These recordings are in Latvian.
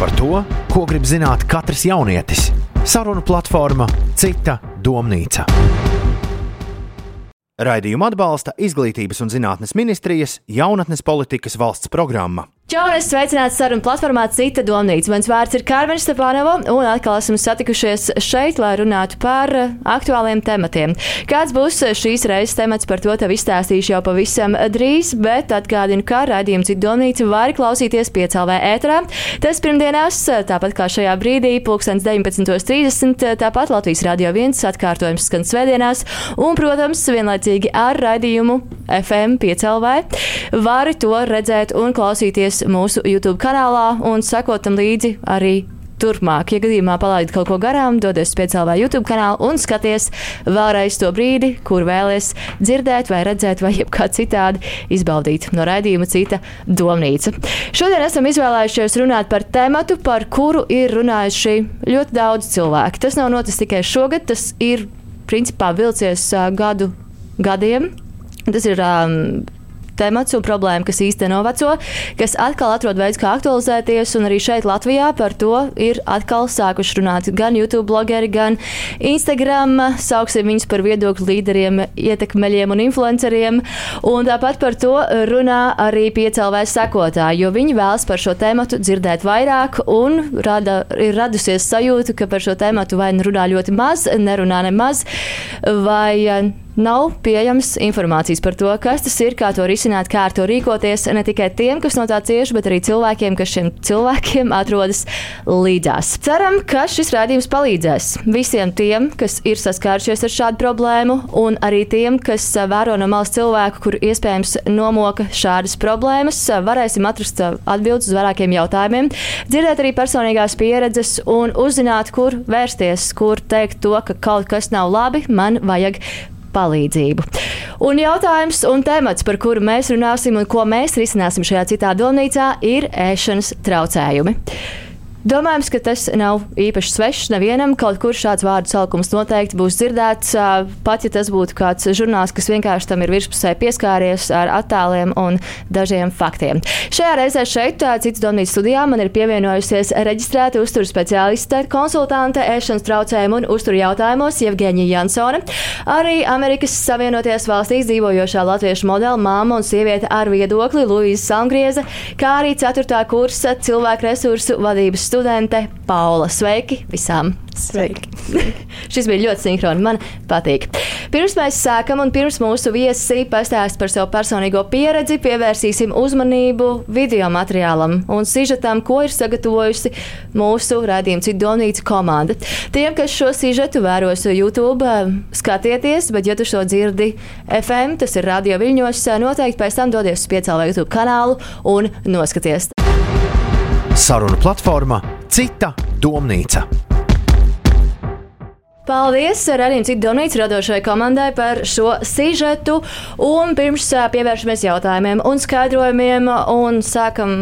Par to, ko grib zināt katrs jaunietis. Sarunu platforma Cita domnīca. Raidījumu atbalsta Izglītības un zinātnes ministrijas jaunatnes politikas valsts programma. Čau, es sveicināts sarunu platformā Cita domnīca. Mans vārds ir Kārmeņa Stepānova, un atkal esam satikušies šeit, lai runātu par eh, aktuāliem tematiem. Kāds būs šīs reizes temats, par to tev izstāstīšu jau pavisam drīz, bet atgādinu, ka raidījumu Cita domnīca var klausīties piecēlvē ētrā. Tas pirmdienās, tāpat kā šajā brīdī, pulkstens 19.30, tāpat Latvijas radio viens atkārtojums skan svētdienās, un, protams, vienlaicīgi ar raidījumu FM piecēlvē vari to redzēt un klausīties mūsu YouTube kanālā un sekot tam līdzi arī turpmāk. Ja gadījumā palaidi kaut ko garām, dodies pie cilvēka YouTube kanāla un skaties vēlreiz to brīdi, kur vēlies dzirdēt, vai redzēt, vai kā citādi izbaudīt no raidījuma cita domnīca. Šodien esam izvēlējušies runāt par tematu, par kuru ir runājuši ļoti daudz cilvēku. Tas nav noticis tikai šogad, tas ir principā vilcies gadu gadiem. Tas ir um, temats un problēma, kas īstenībā noveco, kas atkal atrod veids, kā aktualizēties. Un arī šeit, Latvijā, par to ir atkal sākuši runāt gan YouTube blogeri, gan Instagram. Sauksim viņus par viedokļu līderiem, ietekmeļiem un influenceriem. Un tāpat par to runā arī piecēlvēs sekotāji, jo viņi vēlas par šo tēmu dzirdēt vairāk un rada, ir radusies sajūta, ka par šo tēmu vai nu runā ļoti maz, nerunā nemaz, vai nav pieejams informācijas par to, kas tas ir, kā to risināt, kā ar to rīkoties. Ne tikai tiem, kas no tā cieši, bet arī cilvēkiem, kas šiem cilvēkiem atrodas līdzās. Ceram, ka šis rādījums palīdzēs visiem tiem, kas ir saskārušies ar šādu problēmu, un arī tiem, kas vēro no malas cilvēku, kur iespējams nomoka šādas problēmas. Varēsim atrast atbildes uz vairākiem jautājumiem, dzirdēt arī personīgās pieredzes un uzzināt, kur vērsties, kur teikt to, ka kaut kas nav labi, man vajag palīdzību. Un jautājums un temats, par kuru mēs runāsim un ko mēs risināsim šajā citā domnīcā, ir ēšanas traucējumi. Domājams, ka tas nav īpaši svešs nevienam. Kaut kur šāds vārdu saukums noteikti būs dzirdēts. Pat ja tas būtu kāds žurnāls, kas vienkārši tam ir virspusē pieskāries ar attēliem un dažiem faktiem. Šajā reizē šeit, cits domnīcas studijā, man ir pievienojusies reģistrēta uzturu speciāliste, konsultante ēšanas traucējumu un uzturu jautājumos Jevgeņija Jansone. Arī Amerikas Savienotajās valstīs dzīvojošā latviešu modela māma un sieviete ar viedokli Luīza Salmgrieze, kā arī 4. kursa cilvēku resursu vadības studente Paula. Sveiki visām! Sveiki! Šis bija ļoti sinhroni. Man patīk. Pirms mēs sākam, un pirms mūsu viesi pastāst par savu personīgo pieredzi, pievērsīsim uzmanību video materiālam un sižetam, ko ir sagatavojusi mūsu rādījuma Cidonīca komanda. Tiem, kas šo sižetu vēros YouTube, skatieties, bet ja tu šo dzirdi FM, tas ir radio viļņos, noteikti pēc tam dodies uz piecēlā YouTube kanālu un noskaties. Saruna platforma Cita domnīca. Paldies citu donītu radošajai komandai par šo sižetu. Un pirms pievēršamies jautājumiem un skaidrojumiem un sākam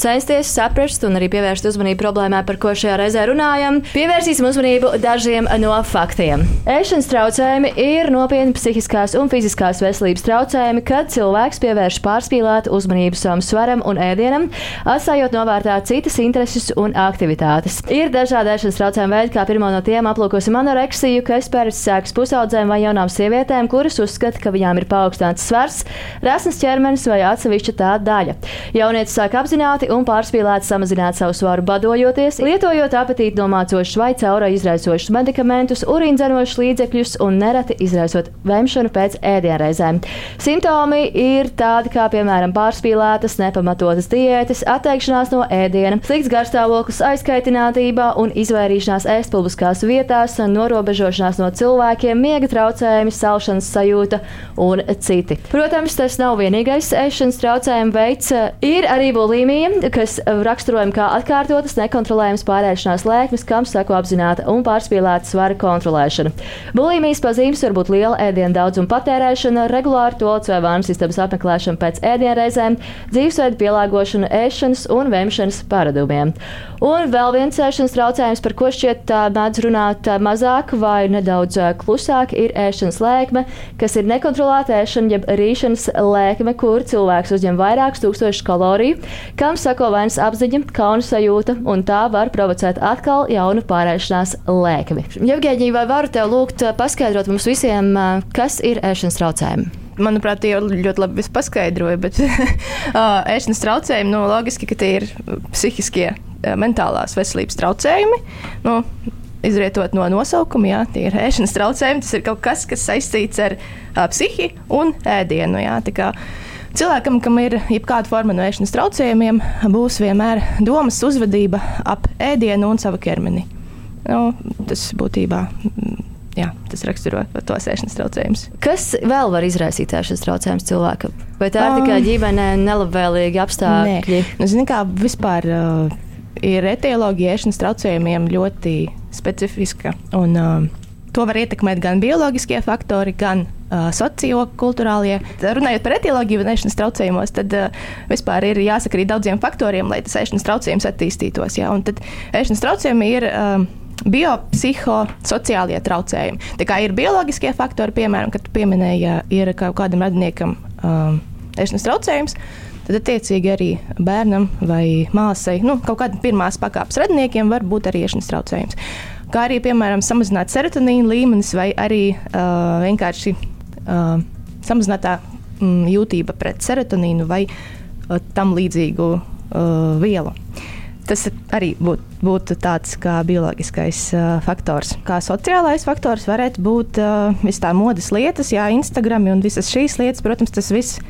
censties saprast un arī pievērst uzmanību problēmai, par ko šajā reizē runājam, pievērsīsim uzmanību dažiem no faktiem. Ēšanas traucējumi ir nopietni psihiskās un fiziskās veselības traucējumi, kad cilvēks pievērš pārspīlētu uzmanību savam svaram un ēdienam, atstājot novārtā citas intereses un aktivitātes. Ir dažādi ēšanas traucējumi veidi, kā pirmo no tiem aplūkosim anoreksiju, kas pēc sēkas pusaudzēm vai jaunām sievietēm, kuras uzskata, ka viņām ir paaugstināts svars, rasnes ķermenis vai atsevišķa tā daļa. Jaunietis sāk apzināti apzināti un pārspīlēti samazināt savu svaru badojoties, lietojot apetīti nomācošus vai caurā izraisošus medikamentus, urīndzenošus līdzekļus un nereti izraisot vemšanu pēc ēdienreizēm. Simptomi ir tādi kā, piemēram, pārspīlētas, nepamatotas diētas, atteikšanās no ēdiena, slikts garstāvoklis, aizkaitinātība un izvairīšanās ēst publiskās vietās, norobežošanās no cilvēkiem, miega traucējumi, salšanas sajūta un citi. Protams, tas nav vienīgais ēšanas traucējuma veids. Ir arī bulimija, kas raksturojama kā atkārtotas, nekontrolējamas pārēšanās lēkmes, kam seko apzināta un pārspīlēta svara kontrolēšana. Bulimijas pazīmes var būt liela ēdienu daudzuma patērēšana, regulāra toaletes vai vānu sistēmas apmeklēšana pēc ēdienreizēm, dzīvesveidu pielāgošana ēšanas un vēmšanas paradumiem. Un vēl viens ēšanas traucējums, par ko šķiet mēdz runāt mazāk vai nedaudz klusāk, ir ēšanas lēkme, kas ir nekontrolēta ēšana, jeb rīšanas lēkme, kur cilvēks uzņem vairākus tūkstošus kaloriju, kam sako vainas apziņa, kauna sajūta, un tā var provocēt atkal jaunu pārēšanās lēkmi. Jevgeģija, vai varu tev lūgt paskaidrot mums visiem, kas ir ēšanas traucējumi? manuprāt, jau ļoti labi paskaidroja, bet ēšanas traucējumi, nu, loģiski, ka tie ir psihiskie, mentālās veselības traucējumi. Nu, izrietot no nosaukuma, jā, tie ir ēšanas traucējumi. Tas ir kaut kas, kas saistīts ar uh, psihi un ēdienu. Jā, Cilvēkam, kam ir jebkāda forma no ēšanas traucējumiem, būs vienmēr domas uzvedība ap ēdienu un savu ķermeni. Nu, tas būtībā jā, tas raksturo tos ēšanas traucējumus. Kas vēl var izraisīt ēšanas traucējumus cilvēkam? Vai tā ir tikai ģimenē nelabvēlīgi apstākļi? Nē, nu, zini, kā vispār uh, ir etioloģija ēšanas traucējumiem ļoti specifiska. Un, uh, To var ietekmēt gan bioloģiskie faktori, gan sociokulturālie. Runājot par etioloģiju ēšanas traucējumos, tad vispār ir jāsakrīt daudziem faktoriem, lai tas ēšanas traucējums attīstītos. Jā. Un tad ēšanas traucējumi ir. Biopsihosociālie traucējumi. Tā kā ir bioloģiskie faktori, piemēram, kad pieminēja, ja ir kaut kādam radiniekam um, ēšanas traucējums. Tad, attiecīgi, arī bērnam vai māsai, nu, kaut kādam pirmās pakāpes radiniekiem var būt arī iešanas traucējums. Kā arī, piemēram, samazināt serotonīna līmenis vai arī uh, vienkārši uh, samazinātā mm, jūtība pret serotonīnu vai uh, tam līdzīgu uh, vielu. Tas arī būtu būtu tāds kā bioloģiskais uh, faktors. Kā sociālais faktors varētu būt uh, visas tā modes lietas, jā, Instagram un visas šīs lietas, protams, tas viss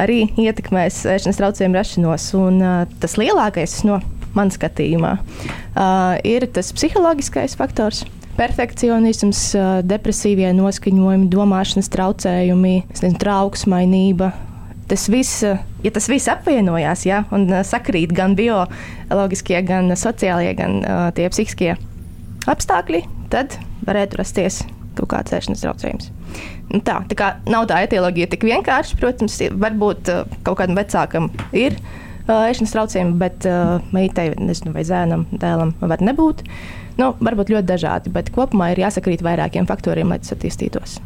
arī ietekmēs ēšanas traucējumu rašanos. Un, uh, tas lielākais no manas skatījumā uh, ir tas psiholoģiskais faktors. Perfekcionisms, uh, depresīvie noskaņojumi, domāšanas traucējumi, nezinu, trauksmainība, tas viss, ja tas viss apvienojās ja, un sakrīt gan bioloģiskie, gan sociālie, gan uh, tie psihiskie apstākļi, tad varētu rasties kaut kāds ēšanas traucējums. Nu tā, tā kā nav tā etioloģija tik vienkārši, protams, varbūt uh, kaut kādam vecākam ir uh, ēšanas traucējumi, bet uh, meitai nezinu, vai zēnam, dēlam var nebūt. Nu, varbūt ļoti dažādi, bet kopumā ir jāsakrīt vairākiem faktoriem, lai tas attīstītos.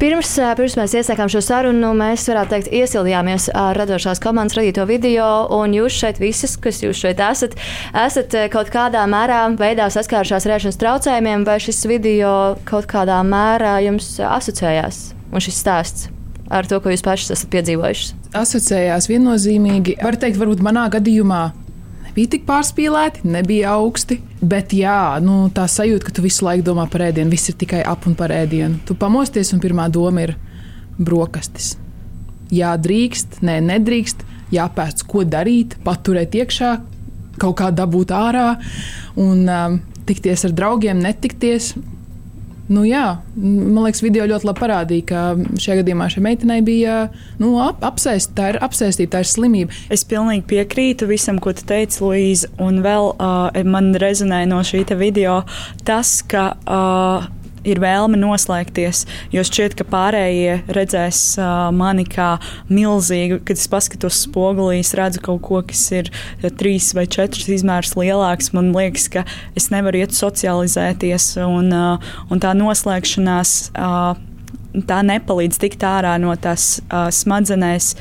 Pirms, pirms mēs iesākām šo sarunu, mēs varētu teikt, iesildījāmies ar radošās komandas radīto video, un jūs šeit visas, kas jūs šeit esat, esat kaut kādā mērā veidā saskārušās ar ēšanas traucējumiem, vai šis video kaut kādā mērā jums asociējās un šis stāsts? Ar to, ko jūs pašas esat piedzīvojuši? Asociējās viennozīmīgi. Var teikt, varbūt manā gadījumā nebija tik pārspīlēti, nebija augsti. Bet jā, nu, tā sajūta, ka tu visu laiku domā par ēdienu, viss ir tikai ap un par ēdienu. Tu pamosties un pirmā doma ir brokastis. Jā, drīkst, nē, nedrīkst, jāpēc, ko darīt, paturēt iekšā, kaut kā dabūt ārā un um, tikties ar draugiem, netikties. Nu, jā, man liekas, video ļoti labi parādīja, ka šajā gadījumā šai meitenei bija nu, ap, apsēst, tā ir apsēstība, tā ir slimība. Es pilnīgi piekrītu visam, ko tu teici, Luīza. Un vēl uh, man rezonēja no šī video tas, ka uh, ir vēlme noslēgties, jo šķiet, ka pārējie redzēs mani kā milzīgu, kad es paskatos spogulī, es redzu kaut ko, kas ir trīs vai četras izmērs lielāks. Man liekas, ka es nevaru iet socializēties, un, un tā noslēgšanās tā nepalīdz tikt ārā no tās smadzenēs.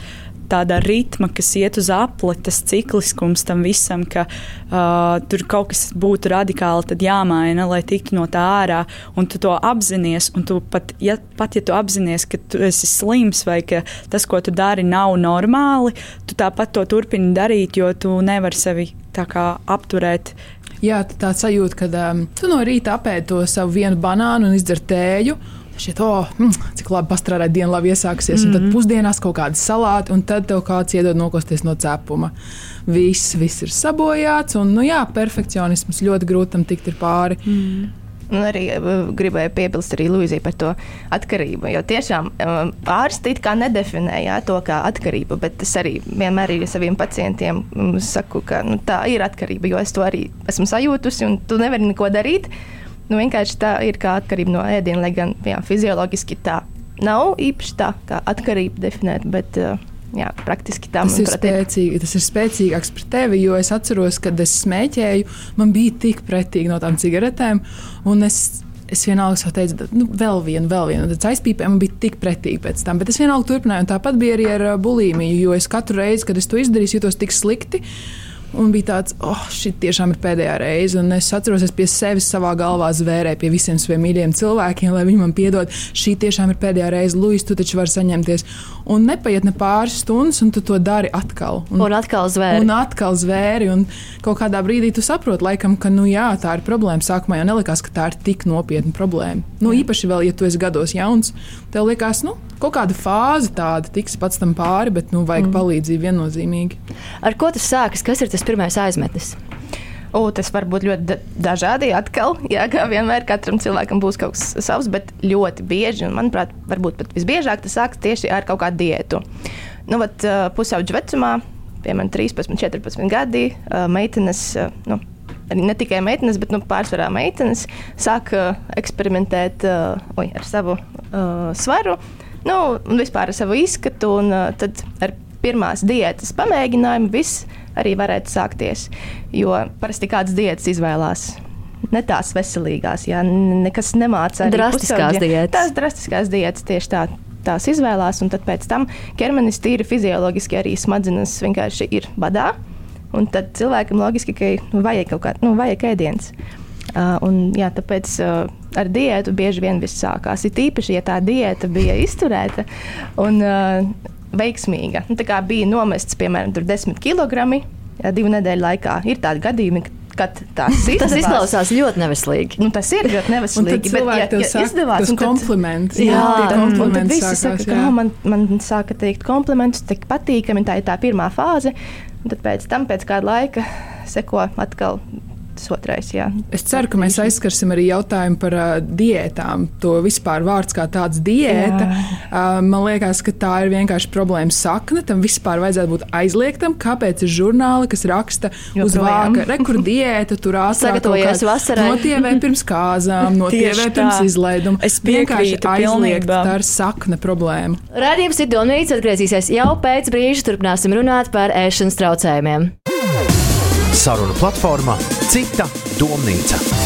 Tāda ritma, kas iet uz apli, tas cikliskums tam visam, ka uh, tur kaut kas būtu radikāli jāmaina, lai tiktu no tā ārā. Un tu to apzinājies, un tu pat ja, pat, ja tu apzinājies, ka tu esi slims vai ka tas, ko tu dari, nav normāli, tu tāpat to turpini darīt, jo tu nevari sevi apturēt. Jā, tā sajūta, ka um, tu no rīta apēdi to savu vienu banānu un izdzer tēju. Šķiet, oh, mm, cik labi pastrādāt, diena labi iesāksies. Mm -hmm. Un tad mhm. pusdienās kaut kāda salāta, un tad tev kāds iedod nokosties no cepuma. Viss, viss ir sabojāts, un, nu jā, perfekcionisms ļoti grūti tam tikt pāri. Mm -hmm. Un arī uh, gribēju piebilst arī Luīzijai par to atkarību. Jo tiešām um, ārsti it kā nedefinēja to kā atkarību, bet es arī vienmēr arī saviem pacientiem um, saku, ka nu, tā ir atkarība, jo es to arī esmu sajūtusi, un tu nevari neko darīt. Nu, vienkārši tā ir kā atkarība no ēdiena, lai gan jā, fizioloģiski tā nav īpaši tā kā atkarība definēta. Bet, uh, Jā, praktiski tā tas ir spēcīgi. Tas ir spēcīgāks par tevi, jo es atceros, kad es smēķēju, man bija tik pretīgi no tām cigaretēm. Es, es vienalga teicu, nu, vēl vienu, vēl vienu. Tad aizpīpēju, man bija tik pretīgi pēc tam. Bet es vienalga turpināju. Un tāpat bija arī ar uh, bulīmiju, jo es katru reizi, kad es to izdarīju, jutos tik slikti. Uh, Un bija tāds, oh, šī tiešām ir pēdējā reize. Un es atceros, es pie sevis savā galvā zvērēju pie visiem saviem mīļajiem cilvēkiem, lai viņi man piedod. Šī tiešām ir pēdējā reize, Luis, tu taču vari saņemties. Un nepaiet ne pāris stundas, un tu to dari atkal. Un, un atkal zvēri. Un atkal zvēri. Un kaut kādā brīdī tu saproti, laikam, ka nu, jā, tā ir problēma. Sākumā jau nelikās, ka tā ir tik nopietna problēma. Nu, īpaši vēl, ja tu esi gados jauns, tev liekas, nu, kaut kāda fāze tāda tiks pats tam pāri, bet nu, vajag mm. palīdzību viennozīmīgi. Ar ko tas sākas? Kas ir tas pirmais aizmetnis? O, tas var būt ļoti dažādi. Atkal, jā, kā vienmēr, katram cilvēkam būs kaut kas savs, bet ļoti bieži, un manuprāt, varbūt pat visbiežāk tas sākas tieši ar kaut kādu diētu. Nu, vat, pusauģu vecumā, piemēram, 13, 14 gadi, meitenes. Nu, ne tikai meitenes, bet nu, pārsvarā meitenes sāk uh, eksperimentēt uh, oj, ar savu uh, svaru nu, un vispār ar savu izskatu. Un, uh, tad ar pirmās diētas pamēģinājumu viss arī varētu sākties. Jo parasti kādas diētas izvēlās. Ne tās veselīgās, jā, nekas nemāca. Drastiskās diētas. Tās drastiskās diētas tieši tā. Tās izvēlās, un tad pēc tam ķermenis tīri fizioloģiski arī smadzenes vienkārši ir badā. Un tad cilvēkam loģiski, ka vajag kaut kādu, nu, vajag ēdienas. Uh, un, jā, tāpēc uh, ar diētu bieži vien viss sākās. Ir īpaši, ja tā diēta bija izturēta un uh, veiksmīga. Nu, tā kā bija nomests, piemēram, 10 kg divu nedēļu laikā. Ir tādi gadījumi, kad tas izdevās. tas izklausās ļoti neveslīgi. Nu, tas ir ļoti neveslīgi. bet, ja, ja saka, izdevās, tas kompliments. Jā, jā tad, kompliments tad visi sākās, saka, ka man, man sāka teikt komplimentus, tik patīkami, tā ir tā pirmā fāze. Un tad pēc tam, pēc kāda laika, seko atkal tas otrais. Jā. Es ceru, ka mēs aizskarsim arī jautājumu par uh, diētām. To vispār vārds kā tāds diēta. Uh, man liekas, ka tā ir vienkārši problēma sakne. Tam vispār vajadzētu būt aizliegtam. Kāpēc ir žurnāli, kas raksta Joprojām. uz vāka rekurdiēta, tur ātrāk vasarai. Notievē pirms kāzām, notievē pirms izlaiduma. Es vienkārši aizliegt, tā ir sakne problēma. Radījums ir Donīts, atgriezīsies jau pēc brīža, turpināsim runāt par ēšanas traucējumiem. Saruna platformā Cita domnīca.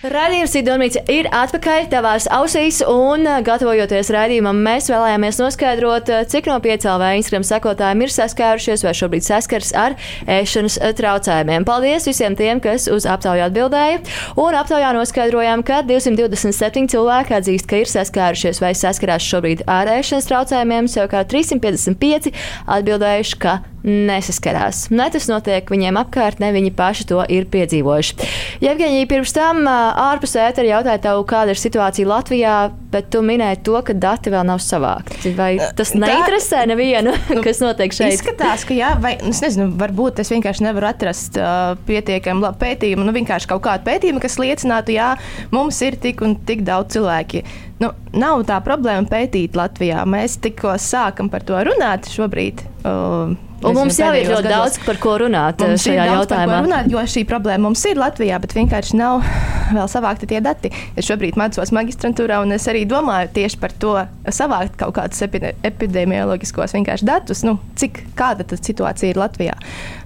Radījums Sidonīca ir atpakaļ tavās ausīs, un, gatavojoties raidījumam, mēs vēlējāmies noskaidrot, cik no piecēlā Instagram sekotājiem ir saskārušies vai šobrīd saskars ar ēšanas traucējumiem. Paldies visiem tiem, kas uz aptauju atbildēja, un aptaujā noskaidrojām, ka 227 cilvēki atzīst, ka ir saskārušies vai saskarās šobrīd ar ēšanas traucējumiem, savukārt 355 atbildējuši, ka nesaskarās. Ne tas notiek viņiem apkārt, ne viņi paši to ir piedzīvojuši. Jevgeņija, pirms tam ārpus ētera jautāja tev, kāda ir situācija Latvijā, bet tu minēji to, ka dati vēl nav savākti. Vai tas neinteresē nevienu, nu, kas notiek šeit? Izskatās, ka jā, vai es nezinu, varbūt es vienkārši nevaru atrast uh, pietiekami labu pētījumu, nu vienkārši kaut kādu pētījumu, kas liecinātu, jā, mums ir tik un tik daudz cilvēki. Nu, nav tā problēma pētīt Latvijā. Mēs tikko sākam par to runāt šobrīd. Uh, Un mums jau ir ļoti gados. daudz par ko runāt mums šajā jautājumā. Runāt, jo šī problēma mums ir Latvijā, bet vienkārši nav vēl savākti tie dati. Es šobrīd mācos magistrantūrā, un es arī domāju tieši par to, savākt kaut kādus epidemioloģiskos datus, nu, cik kāda situācija ir Latvijā.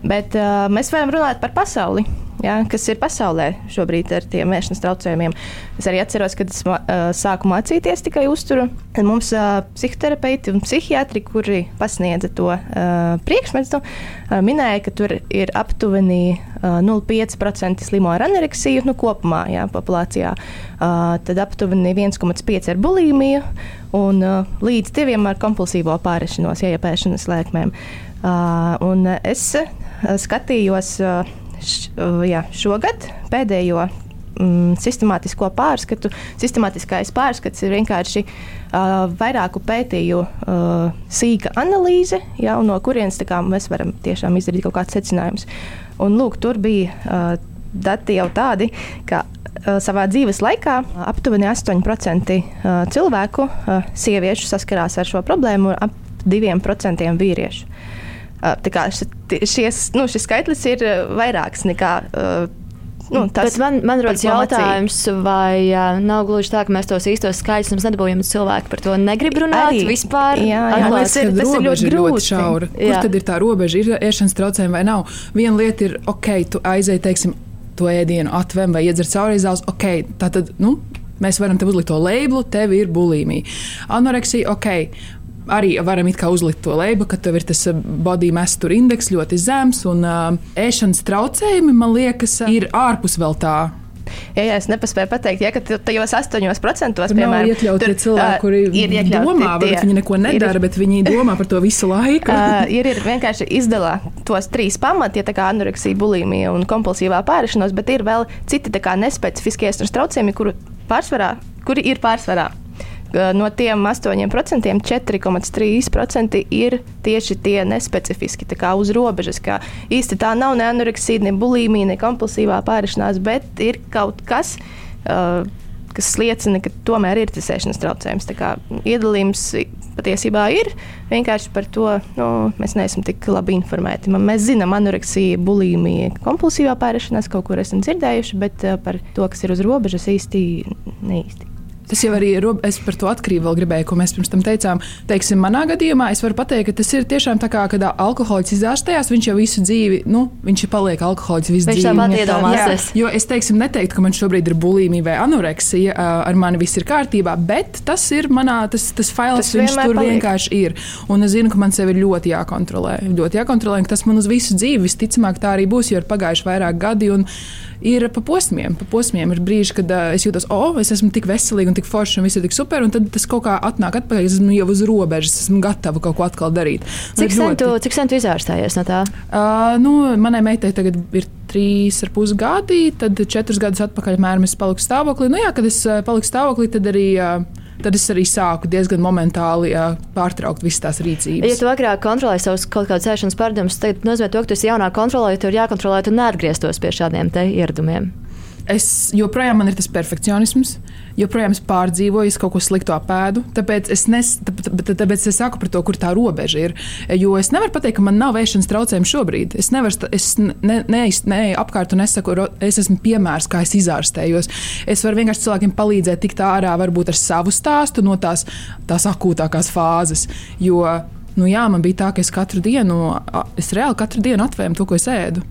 Bet uh, mēs varam runāt par pasauli ja, kas ir pasaulē šobrīd ar tiem mēšanas traucējumiem. Es arī atceros, kad es uh, sāku mācīties tikai uzturu. Tad mums uh, psihoterapeiti un psihiatri, kuri pasniedza to uh, priekšmetu, uh, minēja, ka tur ir aptuveni uh, 0,5% slimo ar anoreksiju nu, kopumā jā, populācijā. Uh, tad aptuveni 1,5% ar bulimiju un uh, līdz 2% ar kompulsīvo pārešanos, iepēšanas lēkmēm. Uh, un es skatījos. Uh, jā, šogad pēdējo mm, sistemātisko pārskatu. Sistemātiskais pārskats ir vienkārši uh, vairāku pētīju uh, sīka analīze, ja, no kurienes kā, mēs varam tiešām izdarīt kaut kādus secinājumus. Un, lūk, tur bija uh, dati jau tādi, ka uh, savā dzīves laikā aptuveni 8% uh, cilvēku, uh, sieviešu, saskarās ar šo problēmu, ap 2% vīriešu. Kā, šies, nu, šis skaitlis ir vairāks nekā. Nu, tas, Bet man, man rodas jautājums, vai uh, nav gluži tā, ka mēs tos īstos skaidrus mums nedabūjam cilvēki par to negrib runāt Arī, vispār. Jā, jā tas, ir, tas ir ļoti, ļoti šaura. Kur jā. tad ir tā robeža? Ir ēšanas traucējumi vai nav? Viena lieta ir, ok, tu aizēji, teiksim, to ēdienu atvem vai iedzer cauri izdevums, ok, tā tad, nu, mēs varam te uzlikt to labelu, tev ir bulimija. Anoreksija, ok arī varam uzlikt to leibu, ka tev ir tas body mass tur indeks ļoti zems un uh, ēšanas traucējumi, man liekas, ir ārpus vēl tā. Ja, ja es nepaspēju pateikt, ja tajos 8% tur piemēram, ir iekļauti tie cilvēki, kuri ir domā, tie, viņi neko nedara, ir, bet viņi domā par to visu laiku. uh, ir, ir vienkārši izdala tos trīs pamati, ja tā kā anoreksija, bulimija un kompulsīvā pārēšanās, bet ir vēl citi nespecifiskie traucējumi, kuru pārsvarā, kuri ir pārsvarā no tiem 8% 4,3% ir tieši tie nespecifiski, tā kā uz robežas. Kā īsti tā nav ne anoreksija, ne bulimija, ne kompulsīvā pārēšanās, bet ir kaut kas. Uh, kas liecina, ka tomēr ir tas ēšanas traucējums. Iedalījums patiesībā ir vienkārši par to, nu, mēs neesam tik labi informēti. Mēs zinām, anoreksija, bulimija, kompulsīvā pārēšanās kaut kur esam dzirdējuši, bet par to, kas ir uz robežas, īsti neīsti. Tas jau arī ir. Es par to atkarību vēl gribēju, ko mēs pirms tam teicām. Teiksim, manā gadījumā es varu pateikt, ka tas ir tiešām tā kā, kad alkoholiķis izārstējās, viņš jau visu dzīvi, nu, viņš ir paliek alkoholiķis visu viņš dzīvi. Viņš tāpat iedomāsies. Jo es teiksim, neteiktu, ka man šobrīd ir bulimija vai anoreksija, ar mani viss ir kārtībā, bet tas ir manā, tas, tas fails, tas viņš tur paliek. vienkārši ir. Un es zinu, ka man sevi ir ļoti jākontrolē. Ļoti jākontrolē, ka tas man uz visu dzīvi visticamāk tā arī būs, jo ir pagājuši vairāk gadi. Un, ir pa posmiem. Pa posmiem ir brīži, kad uh, es jūtos, o, oh, es esmu tik veselīga un tik forša un viss ir tik super, un tad tas kaut kā atnāk atpakaļ. Es esmu jau uz robežas, esmu gatava kaut ko atkal darīt. Cik sen tu, cik sen tu izārstājies no tā? Uh, nu, manai meitai tagad ir trīs ar pus gadi, tad četrus gadus atpakaļ mēram es paliku stāvoklī. Nu jā, kad es paliku stāvoklī, tad arī. Uh, tad es arī sāku diezgan momentāli jā, pārtraukt visas tās rīcības. Ja tu agrāk kontrolēji savus kaut kādus ēšanas paradumus, tad nozīmē to, ka tu esi jaunā kontrolē, tev ir jākontrolē, tu neatgrieztos pie šādiem ieradumiem. Es joprojām man ir tas perfekcionisms joprojām es pārdzīvoju, es kaut ko sliktu apēdu. Tāpēc es, nes, tāpēc es saku par to, kur tā robeža ir. Jo es nevaru pateikt, ka man nav vēšanas traucējumi šobrīd. Es nevaru, es ne, ne, ne apkārt un nesaku, es esmu piemērs, kā es izārstējos. Es varu vienkārši cilvēkiem palīdzēt tikt ārā varbūt ar savu stāstu no tās, tās akūtākās fāzes. Jo, nu jā, man bija tā, ka es katru dienu, es reāli katru dienu atvēmu to, ko es ēdu.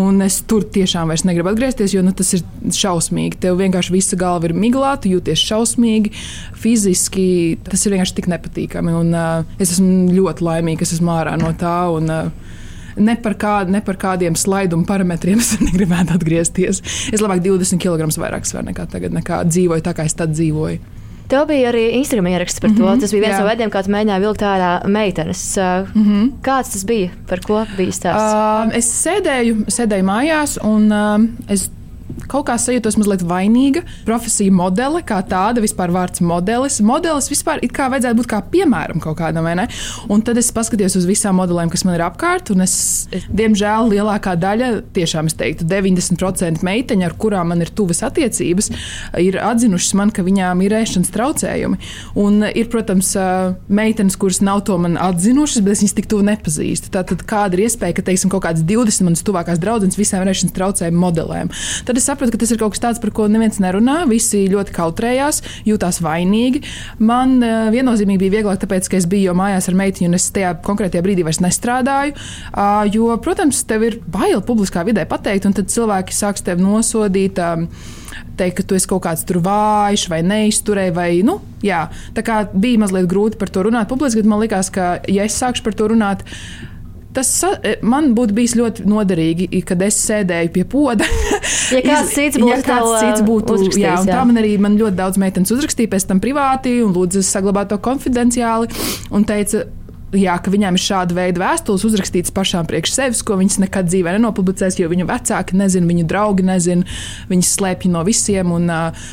Un es tur tiešām vairs negribu atgriezties, jo nu, tas ir šausmīgi. Tev vienkārši visa galva ir miglāta, jūties šausmīgi, fiziski. Tas ir vienkārši tik nepatīkami. Un, uh, es esmu ļoti laimīga, ka esmu ārā no tā. Un, uh, Ne par, kā, ne par kādiem slaidumu parametriem es negribētu atgriezties. Es labāk 20 kg vairāk svaru nekā tagad, nekā dzīvoju tā, kā es tad dzīvoju. Tev bija arī Instagram ieraksts par mm -hmm, to. Tas bija viens jā. no veidiem, kā tu mēģināji vilkt ārā meitenes. Mm -hmm. Kāds tas bija? Par ko bija stāsts? Uh, es sēdēju, sēdēju mājās un uh, es kaut kā sajūtos mazliet vainīga. Profesija modele, kā tāda, vispār vārds modelis. Modelis vispār it kā vajadzētu būt kā piemēram kaut kādam, vai ne? Un tad es paskatījos uz visām modelēm, kas man ir apkārt, un es, diemžēl, lielākā daļa, tiešām es teiktu, 90% meiteņu, ar kurām man ir tuvas attiecības, ir atzinušas man, ka viņām ir ēšanas traucējumi. Un ir, protams, meitenes, kuras nav to man atzinušas, bet es viņas tik tuvu nepazīstu. Tātad kāda ir iespēja, ka, teiksim, kaut kādas 20 manas tuvākās draudzenes visām ēšanas traucējumu modelēm? Tad es sapratu, ka tas ir kaut kas tāds, par ko neviens nerunā. Visi ļoti kautrējās, jutās vainīgi. Man uh, viennozīmīgi bija vieglāk, tāpēc, ka es biju jau mājās ar meitiņu, un es tajā konkrētajā brīdī vairs nestrādāju. Uh, jo, protams, tev ir bail publiskā vidē pateikt, un tad cilvēki sāks tevi nosodīt. Um, teikt, ka tu esi kaut kāds tur vājš vai neizturēji. Vai, nu, jā, tā kā bija mazliet grūti par to runāt publiski, bet man liekas, ka, ja es sākšu par to runāt, Tas e, man būtu bijis ļoti noderīgi, kad es sēdēju pie poda. ja kāds cits būtu, ja kāds cits būtu jā, jā. tā man arī man ļoti daudz meitenes uzrakstīja pēc tam privāti un lūdza saglabāt to konfidenciāli un teica, jā, ka viņām ir šāda veida vēstules uzrakstītas pašām priekš sevis, ko viņas nekad dzīvē nenopublicēs, jo viņu vecāki nezina, viņu draugi nezina, viņas slēpj no visiem. Un,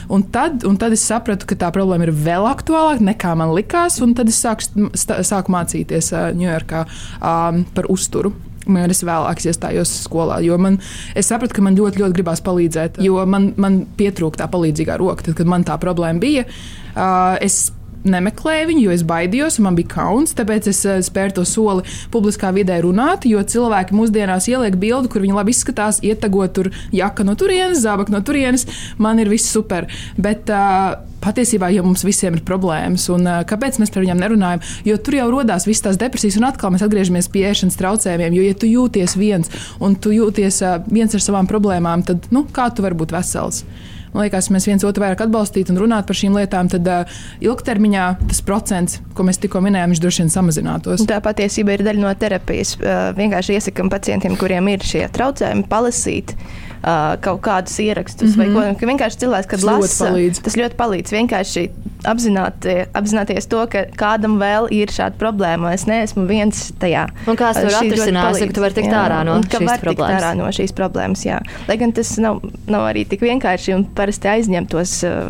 un, tad, un tad es sapratu, ka tā problēma ir vēl aktuālāka nekā man likās, un tad es sāku, sāku mācīties Ņujorkā par uzturu. Man es vēlāk iestājos skolā, jo man, es sapratu, ka man ļoti, ļoti gribās palīdzēt, jo man, man pietrūka tā palīdzīgā roka, tad, kad man tā problēma bija. Uh, es nemeklēju viņu, jo es baidījos, man bija kauns. Tāpēc es uh, spēru to soli publiskā vidē runāt, jo cilvēki mūsdienās ieliek bildi, kur viņi labi izskatās, ietagot tur jaka no turienes, zābak no turienes. Man ir viss super. Bet, uh, Patiesībā jau mums visiem ir problēmas, un uh, kāpēc mēs par viņiem nerunājam? Jo tur jau radās visas tās depresijas, un atkal mēs atgriežamies pie ēšanas traucējumiem. Jo, ja tu jūties viens un tu jūties uh, viens ar savām problēmām, tad nu, kā tu vari būt vesels? Man liekas, mēs viens otru vairāk atbalstītu un runātu par šīm lietām, tad uh, ilgtermiņā tas procents, ko mēs tikko minējām, viņš droši vien samazinātos. Tā patiesībā ir daļa no terapijas. Uh, vienkārši iesakām pacientiem, kuriem ir šie traucējumi, palasīt uh, kaut kādus ierakstus, mm -hmm. vai ko. Vienkārši cilvēks, kad Tas ļoti lasa, palīdz. tas ļoti palīdz. Vienkārši apzināti, apzināties to, ka kādam vēl ir šāda problēma. Es neesmu viens tajā. Un kāds to var Šī ļoti atrisināt, palīdz, ka tu vari tikt jā. ārā no Un šīs problēmas. ārā no šīs problēmas. Jā. Lai gan tas nav, nav arī tik vienkārši un parasti aizņem tos uh,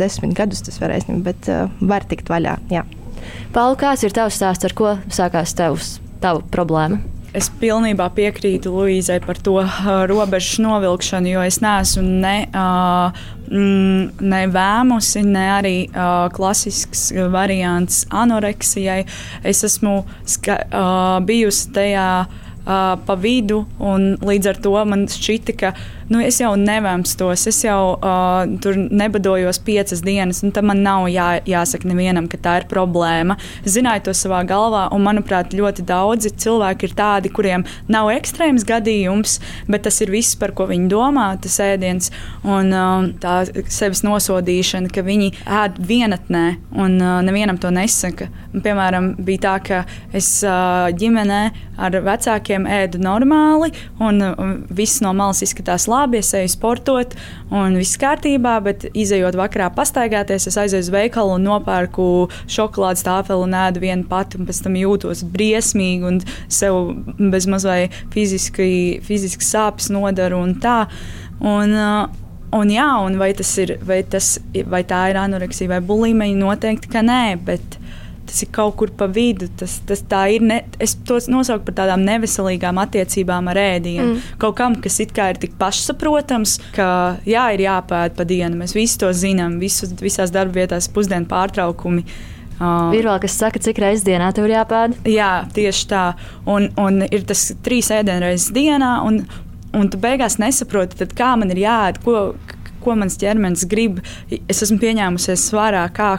desmit gadus, tas var aizņemt, bet uh, var tikt vaļā. Jā. Pauli, kāds ir tavs stāsts, ar ko sākās tavs, tava problēma? Es pilnībā piekrītu Luīzai par to uh, robežu novilkšanu, jo es neesmu ne, uh, ne vēmusi, ne arī uh, klasisks variants anoreksijai. Es esmu ska, uh, bijusi tajā uh, pa vidu, līdz ar to man šķita, ka nu, es jau nevēmstos, es jau uh, tur nebadojos piecas dienas, tam man nav jā, jāsaka nevienam, ka tā ir problēma. Es zināju to savā galvā, un manuprāt, ļoti daudzi cilvēki ir tādi, kuriem nav ekstrēms gadījums, bet tas ir viss, par ko viņi domā, tas ēdiens un um, tā sevis nosodīšana, ka viņi ēd vienatnē, un uh, nevienam to nesaka. Un, piemēram, bija tā, ka es uh, ģimenē ar vecākiem ēdu normāli, un, un viss no malas izskatās labi, es eju sportot, un viss kārtībā, bet izējot vakarā pastaigāties, es aizēju uz veikalu un nopērku šokolādes tāfeli un ēdu vienu pati, un pēc tam jūtos briesmīgi un sev bezmaz vai fiziski, fiziski sāpes nodaru un tā. Un, uh, Un jā, un vai, tas ir, vai, tas, vai tā ir anoreksija vai bulimija? Noteikti, ka nē, bet tas ir kaut kur pa vidu. Tas, tas ir, ne, es to nosaucu par tādām neveselīgām attiecībām ar ēdienu. Mm. Kaut kam, kas it kā ir tik pašsaprotams, ka jā, ir jāpēta pa dienu. Mēs visi to zinām, visus, visās darbvietās pusdienu pārtraukumi. Uh, Ir vēl kas saka, cik reizes dienā tev ir jāpēd? Jā, tieši tā. Un, un ir tas trīs ēdienreizes dienā, un, un tu beigās nesaproti, kā man ir jāēd, ko, ko mans ķermenis grib. Es esmu pieņēmusies svarā, kā,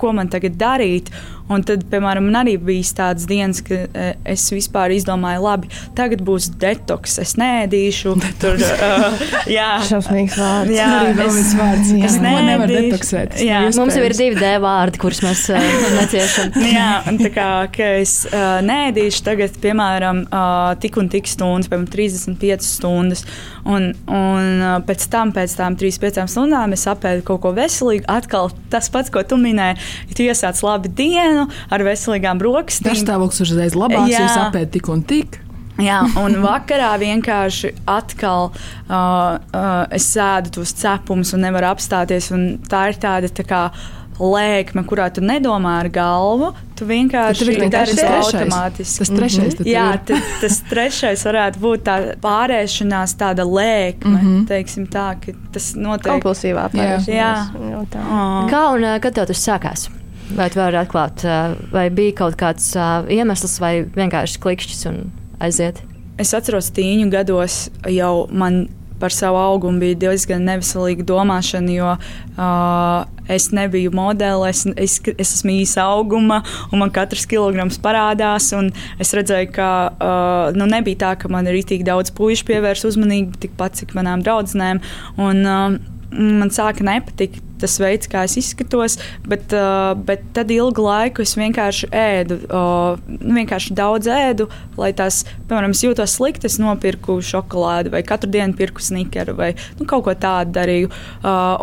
ko man tagad darīt. Un tad, piemēram, man arī bija tādas dienas, ka e, es vispār izdomāju, labi, tagad būs detoks, es nēdīšu. Tur, uh, jā, Šausmīgs vārds. Jā, es- vārds. jā. es Neko nevar neēdīšu. detoksēt. Jā. nav Mums jau ir iespējams. divi D vārdi, kurus mēs uh, neciešam. Jā, un tā kā es uh, nēdīšu tagad, piemēram, uh, tik un tik stundas, piemēram, 35 stundas. Un, un uh, pēc tam, pēc tam 35 stundām, es apēdu kaut ko veselīgu. Atkal tas pats, ko tu minēji, tu iesāc labi dienu ar veselīgām brokastīm. Garstāvoklis uzreiz labāks, Jā. jo jūs apēdat tik un tik. Jā, un vakarā vienkārši atkal uh, uh, es sēdu tos cepumus un nevaru apstāties. Un tā ir tāda tā kā lēkme, kurā tu nedomā ar galvu. Tu vienkārši dari to trešais. automātiski. Tas trešais tad Jā, ir. tad, tas trešais varētu būt tā pārēšanās, tāda lēkme. Mm -hmm. Teiksim tā, ka tas notiek. Kompulsīvā Jā. pārēšanās. Oh. Kā un kad tev tas sākās? Vai tu vari atklāt, vai bija kaut kāds iemesls, vai vienkārši klikšķis un aiziet? Es atceros, tīņu gados jau man par savu augumu bija diezgan neveselīga domāšana, jo uh, es nebiju modele, es, es, es esmu īsa auguma, un man katrs kilograms parādās. Es redzēju, ka uh, nu, nebija tā, ka man ir tik daudz puikas pievērs uzmanību, tikpat cik manām draudzenēm. Un, uh, Man sāka nepatikt tas veids, kā es izskatos, bet, uh, bet tad ilgu laiku es vienkārši ēdu, vienkārši daudz ēdu, lai tās, piemēram, es jūtos slikti, es nopirku šokolādi vai katru dienu pirku snickeru vai nu, kaut ko tādu darīju.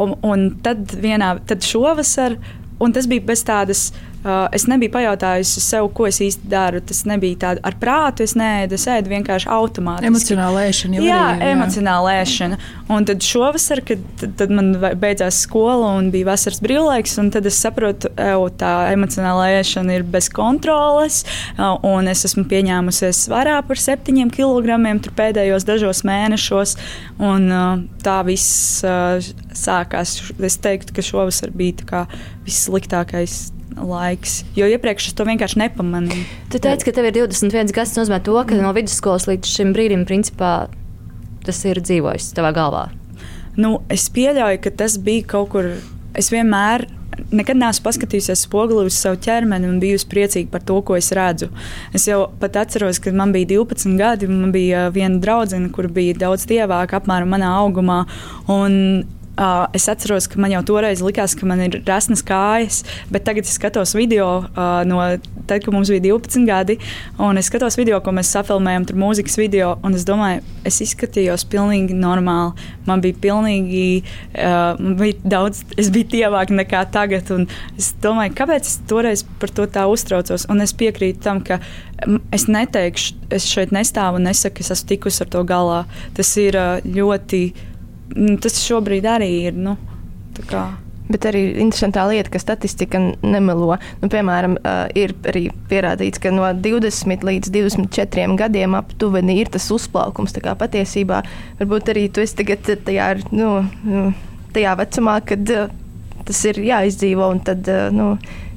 Un, un tad vienā, tad šovasar, un tas bija bez tādas. Uh, es nebiju pajautājusi sev, ko es īsti daru. Tas nebija tāds ar prātu, es neēdu, es ēdu vienkārši automātiski. Emocionāla ēšana Jā, jā. emocionāla ēšana. Un tad šovasar, kad tad, tad man beidzās skola un bija vasaras brīvlaiks, un tad es saprotu, ka tā emocionāla ēšana ir bez kontroles. ā, Un es esmu pieņēmusies svarā par septiņiem kilogramiem pēdējos dažos mēnešos. Un, ā, tā viss sākās. Es teiktu, ka šovasar bija kā vissliktākais laiks. Jo iepriekš es to vienkārši nepamanīju. Tu teici, ka tev ir 21 gads, tas nozīmē to, ka no vidusskolas līdz šim brīdim, principā, tas ir dzīvojis tavā galvā. Nu, es pieļauju, ka tas bija kaut kur. Es vienmēr nekad neesmu paskatījusies spogulī uz savu ķermeni un bijusi priecīga par to, ko es redzu. Es jau pat atceros, kad man bija 12 gadi, man bija viena draudzene, kur bija daudz tievāka, apmēram manā augumā. Un Uh, es atceros, ka man jau toreiz likās, ka man ir rasnas kājas, bet tagad es skatos video uh, no tad, kad mums bija 12 gadi, es skatos video, ko mēs safilmējam, tur mūzikas video, un es domāju, es izskatījos pilnīgi normāli. Man bija pilnīgi, uh, man bija daudz, es biju tievāk nekā tagad, es domāju, kāpēc es toreiz par to tā uztraucos, un es piekrītu tam, ka es neteikšu, es šeit nestāvu un nesaku, ka es esmu tikusi ar to galā. Tas ir uh, ļoti tas šobrīd arī ir. Nu, Bet arī interesantā lieta, ka statistika nemelo. Nu, piemēram, uh, ir arī pierādīts, ka no 20 līdz 24 gadiem aptuveni ir tas uzplaukums. Patiesībā varbūt arī tu esi tagad tajā, nu, nu, tajā vecumā, kad uh, tas ir jāizdzīvo. Tad, uh, nu,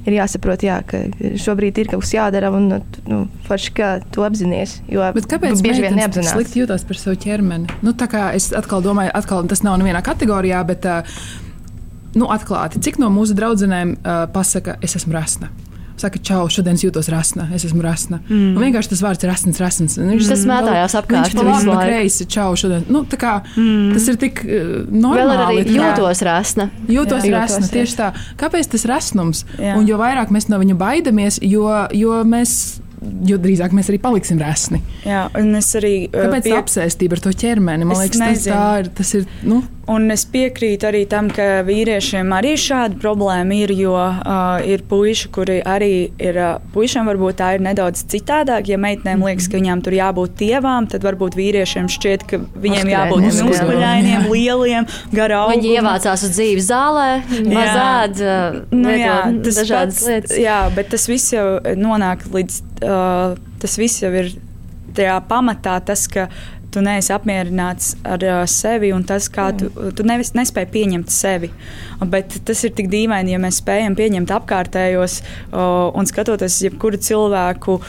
ir jāsaprot, jā, ka šobrīd ir kaut kas jādara, un nu, forši, kā tu apzinājies. Bet kāpēc bieži vien neapzinās? Es slikti jūtos par savu ķermeni. Nu, es atkal domāju, atkal tas nav nevienā kategorijā, bet uh, nu, atklāti, cik no mūsu draudzenēm uh, pasaka, es esmu rasna saka, čau, šodien jūtos rasna, es esmu rasna. Mm. Un vienkārši tas vārds ir rasns, rasns. Viņš tas mētājās apkārt. Viņš pa labi, kreisi, čau, šodien. Nu, tā kā mm. tas ir tik uh, normāli. Vēl arī jūtos rasna. Jūtos jā, rasna, jūtos, tieši tā. Kāpēc tas rasnums? Jā. Un jo vairāk mēs no viņa baidamies, jo, jo mēs jo drīzāk mēs arī paliksim resni. Jā, un es arī. Kāpēc pie... apsēstība ar to ķermeni? Man liekas, tas, ir, tas ir. Nu, Un es piekrītu arī tam, ka vīriešiem arī šāda problēma ir, jo uh, ir puiši, kuri arī ir. Uh, puišiem varbūt tā ir nedaudz citādāk. Ja meitenēm liekas, ka viņām tur jābūt tievām, tad varbūt vīriešiem šķiet, ka viņiem jābūt muskuļainiem, lieliem, garām. Viņi ievācās uz dzīves zālē, mazād, uh, nu, jā, tas dažādas pats, lietas. Jā, bet tas viss jau nonāk līdz. Uh, tas viss jau ir tajā pamatā, tas, ka tu neesi apmierināts ar uh, sevi un tas, kā tu, tu nevis, nespēji pieņemt sevi. Bet tas ir tik dīvaini, ja mēs spējam pieņemt apkārtējos uh, un skatoties jebkuru cilvēku.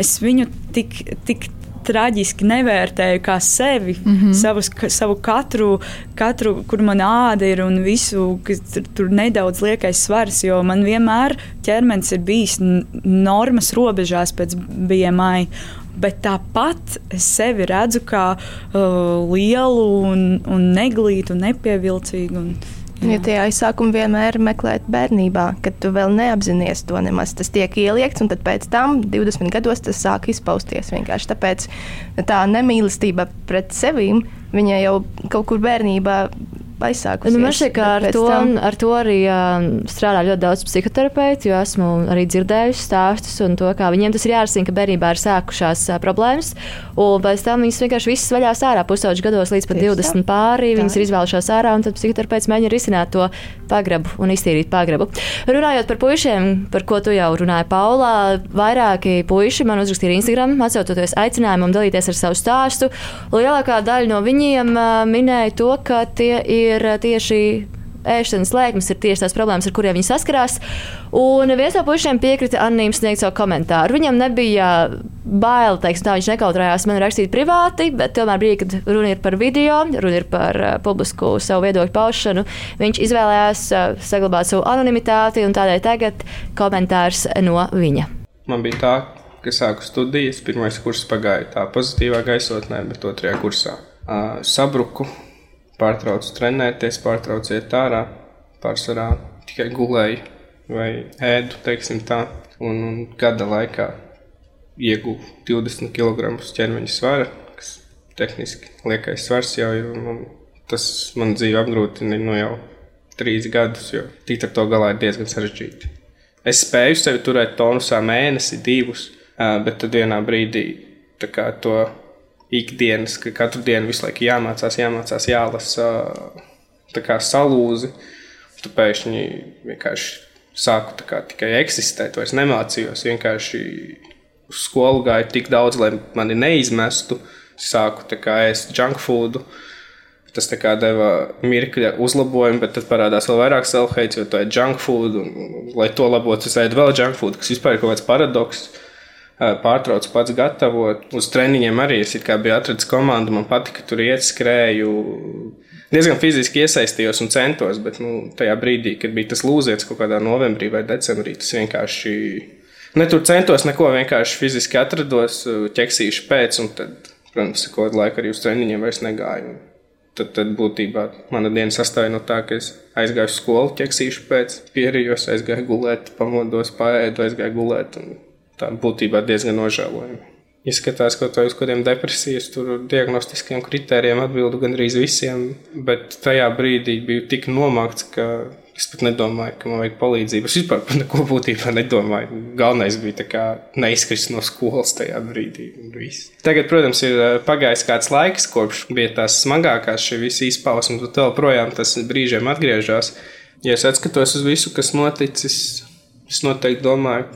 Es viņu tik, tik traģiski nevērtēju kā sevi, mm -hmm. savus, savu katru, katru, kur man āda ir un visu, kas tur nedaudz liekais svars, jo man vienmēr ķermenis ir bijis normas robežās pēc BMI bet tāpat es sevi redzu kā uh, lielu un, un neglītu, un nepievilcīgu. Un, Jo tie aizsākumi vienmēr ir meklēt bērnībā, kad tu vēl neapzinājies to nemaz. Tas tiek ieliekts, un pēc tam, 20 gados, tas sāk izpausties. Vienkārši tāpēc tā nemīlestība pret sevi, viņa jau kaut kur bērnībā aizsākusies. Nu, man šķiet, ka ar to, tam... ar to arī uh, strādā ļoti daudz psihoterapeitu, jo esmu arī dzirdējusi stāstus un to, kā viņiem tas ir jārisina, ka bērnībā ir sākušās uh, problēmas. Un pēc tam viņas vienkārši visas vaļās ārā pusauģu gados līdz pat Tieši 20 tā. pāri. Viņas tā. ir izvēlušās ārā, un tad psihoterapeits mēģina risināt to pagrabu un iztīrīt pagrabu. Runājot par puišiem, par ko tu jau runāji, Paulā, vairāki puiši man uzrakstīja Instagram, atsaucoties aicinājumam dalīties ar savu stāstu. Lielākā daļa no viņiem uh, minēja to, ka tie ir ir eh, tieši ēšanas lēkmes ir tieši tās problēmas, ar kuriem viņi saskarās. Un viens no puišiem piekrita anonīms sniegt savu komentāru. Viņam nebija bail, teiksim, tā viņš nekautrējās man rakstīt privāti, bet tomēr brīdī, kad runa ir par video, runa ir par uh, publisku savu viedokļu paušanu, viņš izvēlējās uh, saglabāt savu anonimitāti un tādēļ tagad komentārs no viņa. Man bija tā, ka sāku studijas, pirmais kurs pagāja tā pozitīvā gaisotnē, bet otrajā kursā uh, sabruku pārtraucu trenēties, pārtraucu iet ārā, pārsvarā tikai gulēju vai ēdu, teiksim tā, un, un gada laikā ieguvu 20 kg ķermeņa svara, kas tehniski liekais svars jau ir, un tas man dzīvi apgrūtina no jau trīs gadus, jo tikt ar to galā ir diezgan sarežģīti. Es spēju sevi turēt tonusā mēnesi, divus, bet tad vienā brīdī to ikdienas, ka katru dienu visu laiku jāmācās, jāmācās, jālasa kā salūzi. Tu pēkšņi vienkārši sāku kā, tikai eksistēt, vairs nemācījos. Vienkārši uz skolu gāju tik daudz, lai mani neizmestu. Sāku kā, ēst junk food. Tas deva mirkļa uzlabojumu, bet tad parādās vēl vairāk self-hate, jo tā ir junk food. Un, lai to labotu, es ēdu vēl junk food, kas vispār ir kaut kāds paradoks pārtraucu pats gatavot. Uz treniņiem arī es biju atradzis komandu, man patika, tur iet skrēju. Diezgan fiziski iesaistījos un centos, bet nu, tajā brīdī, kad bija tas lūzietis kaut kādā novembrī vai decembrī, tas vienkārši. Ne tur centos neko, vienkārši fiziski atrados, ķeksīšu pēc, un tad, protams, kādu laiku arī uz treniņiem vairs negāju. Tad, tad būtībā mana diena sastāja no tā, ka es aizgāju uz skolu, ķeksīšu pēc, pierījos, aizgāju gulēt, pamodos, paēdu, aizgāju gulēt. Tā būtībā diezgan nožēlojami. Izskatās, ka to uz kādiem depresijas, diagnostiskiem kritērijiem atbildu gandrīz visiem, bet tajā brīdī biju tik nomākts, ka Es pat nedomāju, ka man vajag palīdzību. Es vispār par neko būtībā nedomāju. Galvenais bija neizkrist no skolas tajā brīdī. Tagad, protams, ir eh, pagājis kāds laiks, kopš bija tās smagākās šī visa izpausme, bet vēl projām tas brīžiem atgriežas. Ja es atskatos uz visu, kas noticis, es noteikti domāju,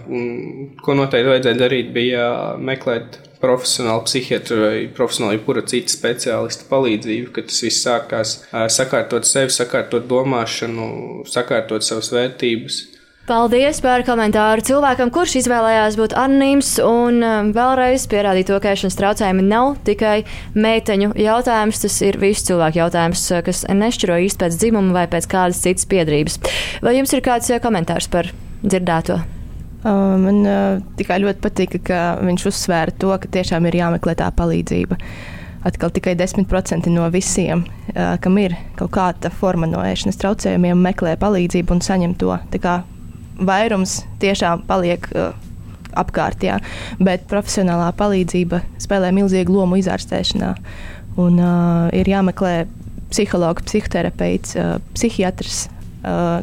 ko noteikti vajadzēja darīt, bija meklēt profesionāla psihiatra vai profesionāla jebkura cita speciālista palīdzību, kad tas viss sākās sakārtot sevi, sakārtot domāšanu, sakārtot savas vērtības. Paldies par komentāru cilvēkam, kurš izvēlējās būt anonīms un vēlreiz pierādīja to, ka ēšanas traucējumi nav tikai meiteņu jautājums, tas ir visu cilvēku jautājums, kas nešķiro īsti pēc dzimuma vai pēc kādas citas piedrības. Vai jums ir kāds komentārs par dzirdēto? Man tikai ļoti patika, ka viņš uzsvēra to, ka tiešām ir jāmeklē tā palīdzība. Atkal tikai 10% no visiem, kam ir kaut kāda forma no ēšanas traucējumiem, meklē palīdzību un saņem to. Tā kā vairums tiešām paliek apkārt, jā, bet profesionālā palīdzība spēlē milzīgu lomu izārstēšanā. Un, uh, ir jāmeklē psihologs, psihoterapeits, uh, psihiatrs,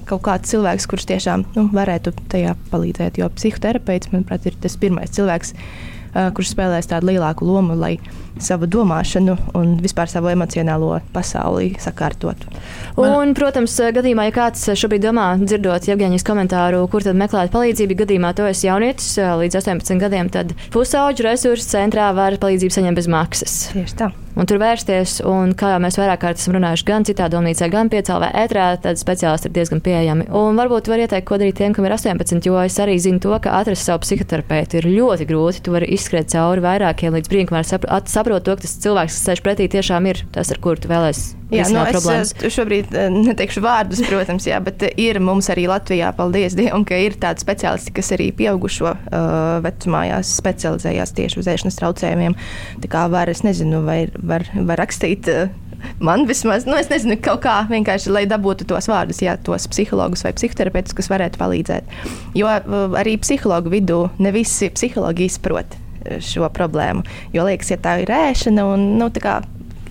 kaut kāds cilvēks, kurš tiešām nu, varētu tajā palīdzēt. Jo psihoterapeits, manuprāt, ir tas pirmais cilvēks, uh, kurš spēlēs tādu lielāku lomu, lai savu domāšanu un vispār savu emocionālo pasauli sakārtotu. Un, protams, gadījumā, ja kāds šobrīd domā, dzirdot Jevģīnijas komentāru, kur tad meklēt palīdzību, gadījumā to esi jaunietis līdz 18 gadiem, tad pusauģu resursu centrā var palīdzību saņemt bez maksas. Tieši tā un tur vērsties. Un, kā jau mēs vairāk kārt esam runājuši gan citā domnīcā, gan piecēlā ētrā, tad speciālisti ir diezgan pieejami. Un varbūt var ieteikt, ko darīt tiem, kam ir 18, jo es arī zinu to, ka atrast savu psihoterapeitu ir ļoti grūti. Tu vari izskriet cauri vairākiem līdz brīdim, kamēr saproti to, ka tas cilvēks, kas sēž pretī, tiešām ir tas, ar kuru tu vēlēsies. Jā, no, nu, es šobrīd neteikšu vārdus, protams, jā, bet ir mums arī Latvijā, paldies Dievam, ka ir tādi speciālisti, kas arī pieaugušo uh, vecumā specializējās tieši uz ēšanas traucējumiem. Tā kā var, es nezinu, vai var, var rakstīt. Uh, Man vismaz, nu, es nezinu, kaut kā vienkārši, lai dabūtu tos vārdus, jā, tos psihologus vai psihoterapeitus, kas varētu palīdzēt. Jo arī psihologu vidū ne visi psihologi izprot šo problēmu. Jo liekas, ja tā ir ēšana un nu, tā kā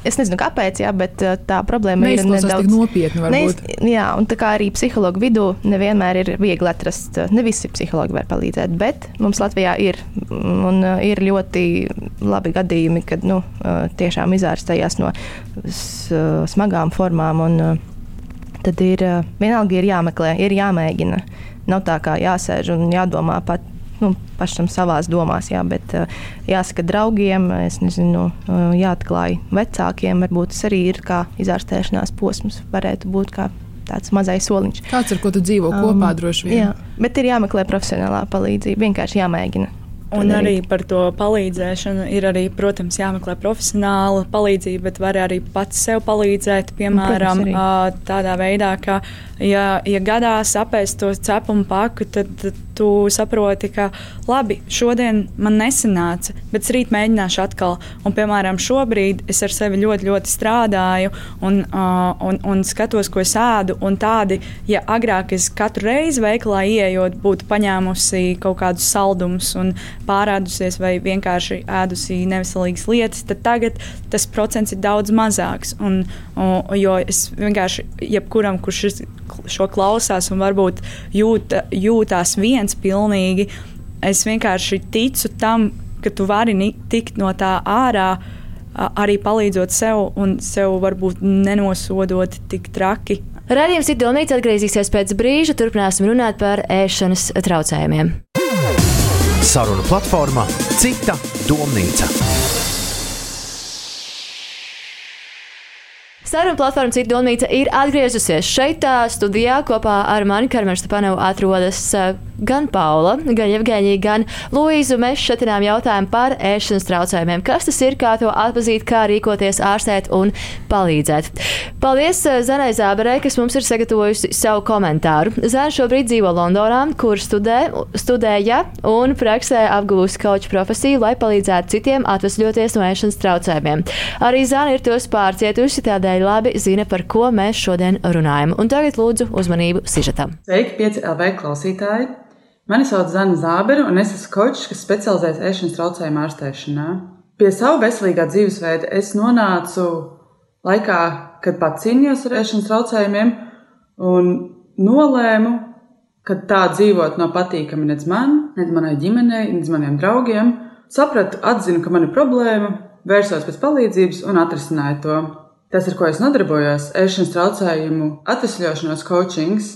Es nezinu, kāpēc, jā, bet tā problēma ir nedaudz nopietna. Neiz, jā, un tā kā arī psihologu vidū nevienmēr ir viegli atrast, ne visi psihologi var palīdzēt, bet mums Latvijā ir, un ir ļoti labi gadījumi, kad nu, tiešām izārstējās no smagām formām. Un, tad ir vienalga ir jāmeklē, ir jāmēģina. Nav tā kā jāsēž un jādomā pat nu, pašam savās domās, jā, bet uh, jāsaka draugiem, es nezinu, uh, jāatklāj vecākiem, varbūt tas arī ir kā izārstēšanās posms, varētu būt kā tāds mazais soliņš. Kāds ar ko tu dzīvo um, kopā droši vien? Jā, bet ir jāmeklē profesionālā palīdzība, vienkārši jāmēģina. Un arī par to palīdzēšanu ir arī, protams, jāmeklē profesionāla palīdzība, bet var arī pats sev palīdzēt. Piemēram, protams, tādā veidā, ka, ja, ja gadās apēst to cepumu paku, tad, tad tu saproti, ka labi, šodien man nesanāca, bet rīt mēģināšu atkal. Un, piemēram, šobrīd es ar sevi ļoti, ļoti strādāju un, uh, un, un skatos, ko es ēdu. Un tādi, ja agrāk es katru reizi veikalā ieejot, būtu paņēmusi kaut kādus saldumus un pārādusies vai vienkārši ēdusi neveselīgas lietas, tad tagad tas procents ir daudz mazāks. Un, un, jo es vienkārši jebkuram, kurš šo klausās un varbūt jūt, jūtās viens pilnīgi, es vienkārši ticu tam, ka tu vari tikt no tā ārā. Arī palīdzot sev, un sev varbūt nenosodot tik traki, Radījums ir domnīca atgriezīsies pēc brīža. Turpināsim runāt par ēšanas traucējumiem. Saruna platformā Cita domnīca. Saruna platforma Cita domnīca ir atgriezusies šeit, studijā kopā ar mani Karmenu Stepanovu atrodas gan Paula, gan Evgeņija, gan Luīzu. Mēs šatinām jautājumu par ēšanas traucējumiem. Kas tas ir, kā to atpazīt, kā rīkoties, ārstēt un palīdzēt. Paldies Zanai Zāberei, kas mums ir sagatavojusi savu komentāru. Zana šobrīd dzīvo Londonā, kur studē, studēja un praksē apgūst koču profesiju, lai palīdzētu citiem atvesļoties no ēšanas traucējumiem. Arī Zana ir tos pārcietusi, tādēļ labi zina, par ko mēs šodien runājam. Un tagad lūdzu uzmanību sižetam. Sveiki, 5 LV klausītāji! Mani sauc Zana Zābera, un es esmu kočs, kas specializējas ēšanas traucējumu ārstēšanā. Pie savu veselīgā dzīvesveida es nonācu laikā, kad pats cīnījos ar ēšanas traucējumiem, un nolēmu, ka tā dzīvot nav patīkami nec man, nec manai ģimenei, nec maniem draugiem. Sapratu, atzinu, ka man ir problēma, vērsos pēc palīdzības un atrisināju to. Tas, ar ko es nodarbojos, ēšanas traucējumu atvesļošanās coachings,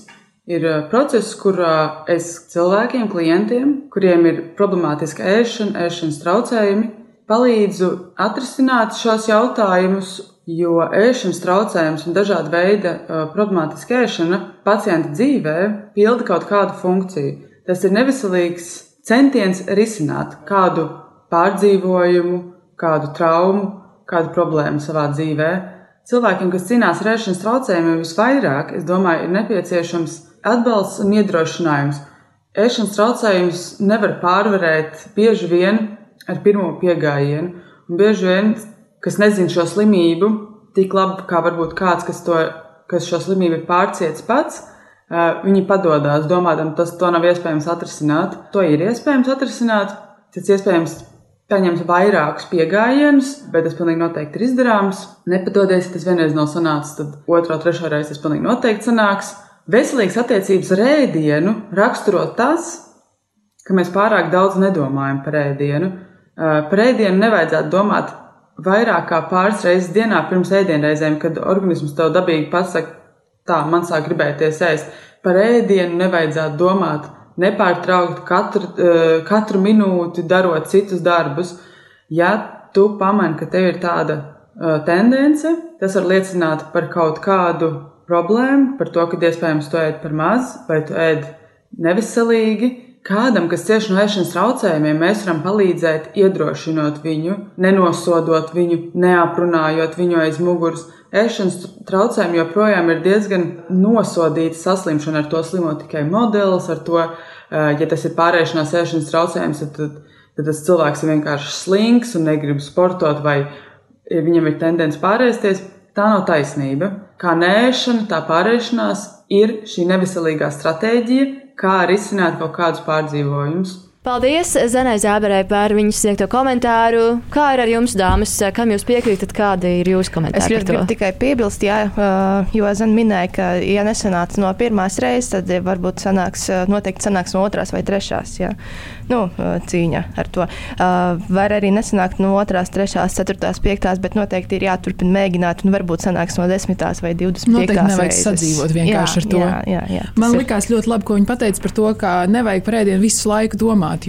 ir uh, process, kurā es cilvēkiem, klientiem, kuriem ir problemātiska ēšana, ēšanas traucējumi, palīdzu atrisināt šos jautājumus, jo ēšanas traucējums un dažāda veida uh, problemātiska ēšana pacienta dzīvē pilda kaut kādu funkciju. Tas ir neveselīgs centiens risināt kādu pārdzīvojumu, kādu traumu, kādu problēmu savā dzīvē. Cilvēkiem, kas cīnās ar ēšanas traucējumiem, visvairāk, es domāju, ir nepieciešams atbalsts un iedrošinājums. Ēšanas traucējumus nevar pārvarēt bieži vien ar pirmo piegājienu. Un bieži vien, kas nezina šo slimību, tik labi kā varbūt kāds, kas, to, kas šo slimību ir pārciets pats, viņi padodas, domājot, tas nav iespējams atrisināt. To ir iespējams atrisināt, tas iespējams paņemt vairākus piegājienus, bet tas pilnīgi noteikti ir izdarāms. Nepadodies, ja tas vienreiz nav sanācis, tad otro, trešo reizi tas pilnīgi noteikti sanāks. Veselīgas attiecības ar ēdienu raksturo tas, ka mēs pārāk daudz nedomājam par ēdienu. Par ēdienu nevajadzētu domāt vairāk kā pāris reizes dienā pirms ēdienreizēm, kad organisms tev dabīgi pasaka, tā man sāk gribēties ēst. Par ēdienu nevajadzētu domāt nepārtraukti katru, katru minūti darot citus darbus. Ja tu pamani, ka tev ir tāda tendence, tas var liecināt par kaut kādu problēmu, par to, ka iespējams tu ēd par maz vai tu ēd neveselīgi. Kādam, kas cieš no ēšanas traucējumiem, mēs varam palīdzēt, iedrošinot viņu, nenosodot viņu, neaprunājot viņu aiz muguras. Ēšanas traucējumi joprojām ir diezgan nosodīta saslimšana, ar to slimo tikai modelis, ar to, ja tas ir pārēšanās ēšanas traucējums, tad, tad tas cilvēks ir vienkārši slings un negrib sportot, vai viņam ir tendence pārēsties. Tā nav taisnība. Kā nēšana, tā pārēšanās ir šī neveselīgā stratēģija, kā risināt kaut kādus pārdzīvojumus. Paldies Zanai Zāberei par viņas sniegto komentāru. Kā ir ar jums, dāmas? Kam jūs piekrītat, kāda ir jūsu komentāra? Es gribu tikai piebilst, jā, jo Zana minēja, ka, ja nesanāca no pirmās reizes, tad varbūt sanāks, noteikti sanāks no otrās vai trešās jā. Nu, cīņa ar to. Var arī nesanākt no otrās, trešās, ceturtās, piektās, bet noteikti ir jāturpina mēģināt, un varbūt sanāks no desmitās vai divdesmit piektās. Noteikti nevajag reizes. sadzīvot vienkārši jā, ar to. Jā, jā, jā, Man likās ļoti labi, ko viņi pateica par to, ka nevajag par ēdienu visu laiku domāt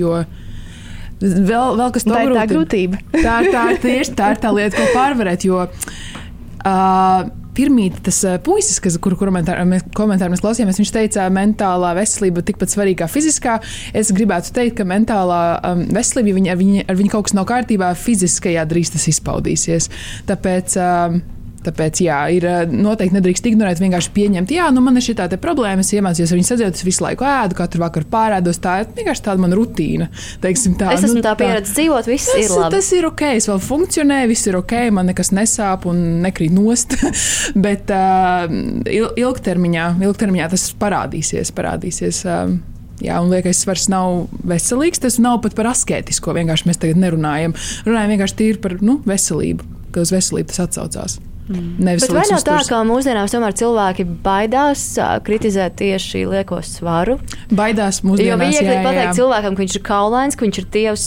vēl, vēl kas tā ir tā grūtība. Tā ir tā, tieši, tā, ir tā lieta, ko pārvarēt. Jo, uh, Pirmīt, tas puisis, kas, kuru komentāru mēs, komentāru mēs klausījāmies, viņš teica, ka mentālā veselība tikpat svarīga kā fiziskā. Es gribētu teikt, ka mentālā um, veselība, ja viņa, viņa, ar viņu kaut kas nav kārtībā, fiziskajā drīz tas izpaudīsies. Tāpēc um, Tāpēc, jā, ir eh, noteikti nedrīkst ignorēt, vienkārši pieņemt, jā, nu man ir šī tā problēma, es iemācījos viņu sadzīvot, es visu laiku ēdu, katru vakaru pārēdos. Tā ir vienkārši tāda mana rutīna. Teiksim, tā, es esmu nu, tā pieredze dzīvot, viss tas, ir labi. Tas ir ok, es vēl funkcionēju, viss ir ok, man nekas nesāp un nekrīt nost. Bet uh, ilgtermiņā, ilgtermiņā tas parādīsies. parādīsies uh, Jā, un liekas, tas vairs nav veselīgs. Tas nav pat par asketisko. Vienkārši mēs tagad nerunājam. Runājam vienkārši tīri par nu, veselību, ka uz veselību tas atsaucās. Mm. Bet vai nav tā, ka mūsdienās tomēr cilvēki baidās kritizēt tieši lieko svaru? Baidās mūsdienās. Jo viegli pateikt cilvēkam, ka viņš ir kaulains, ka viņš ir tievs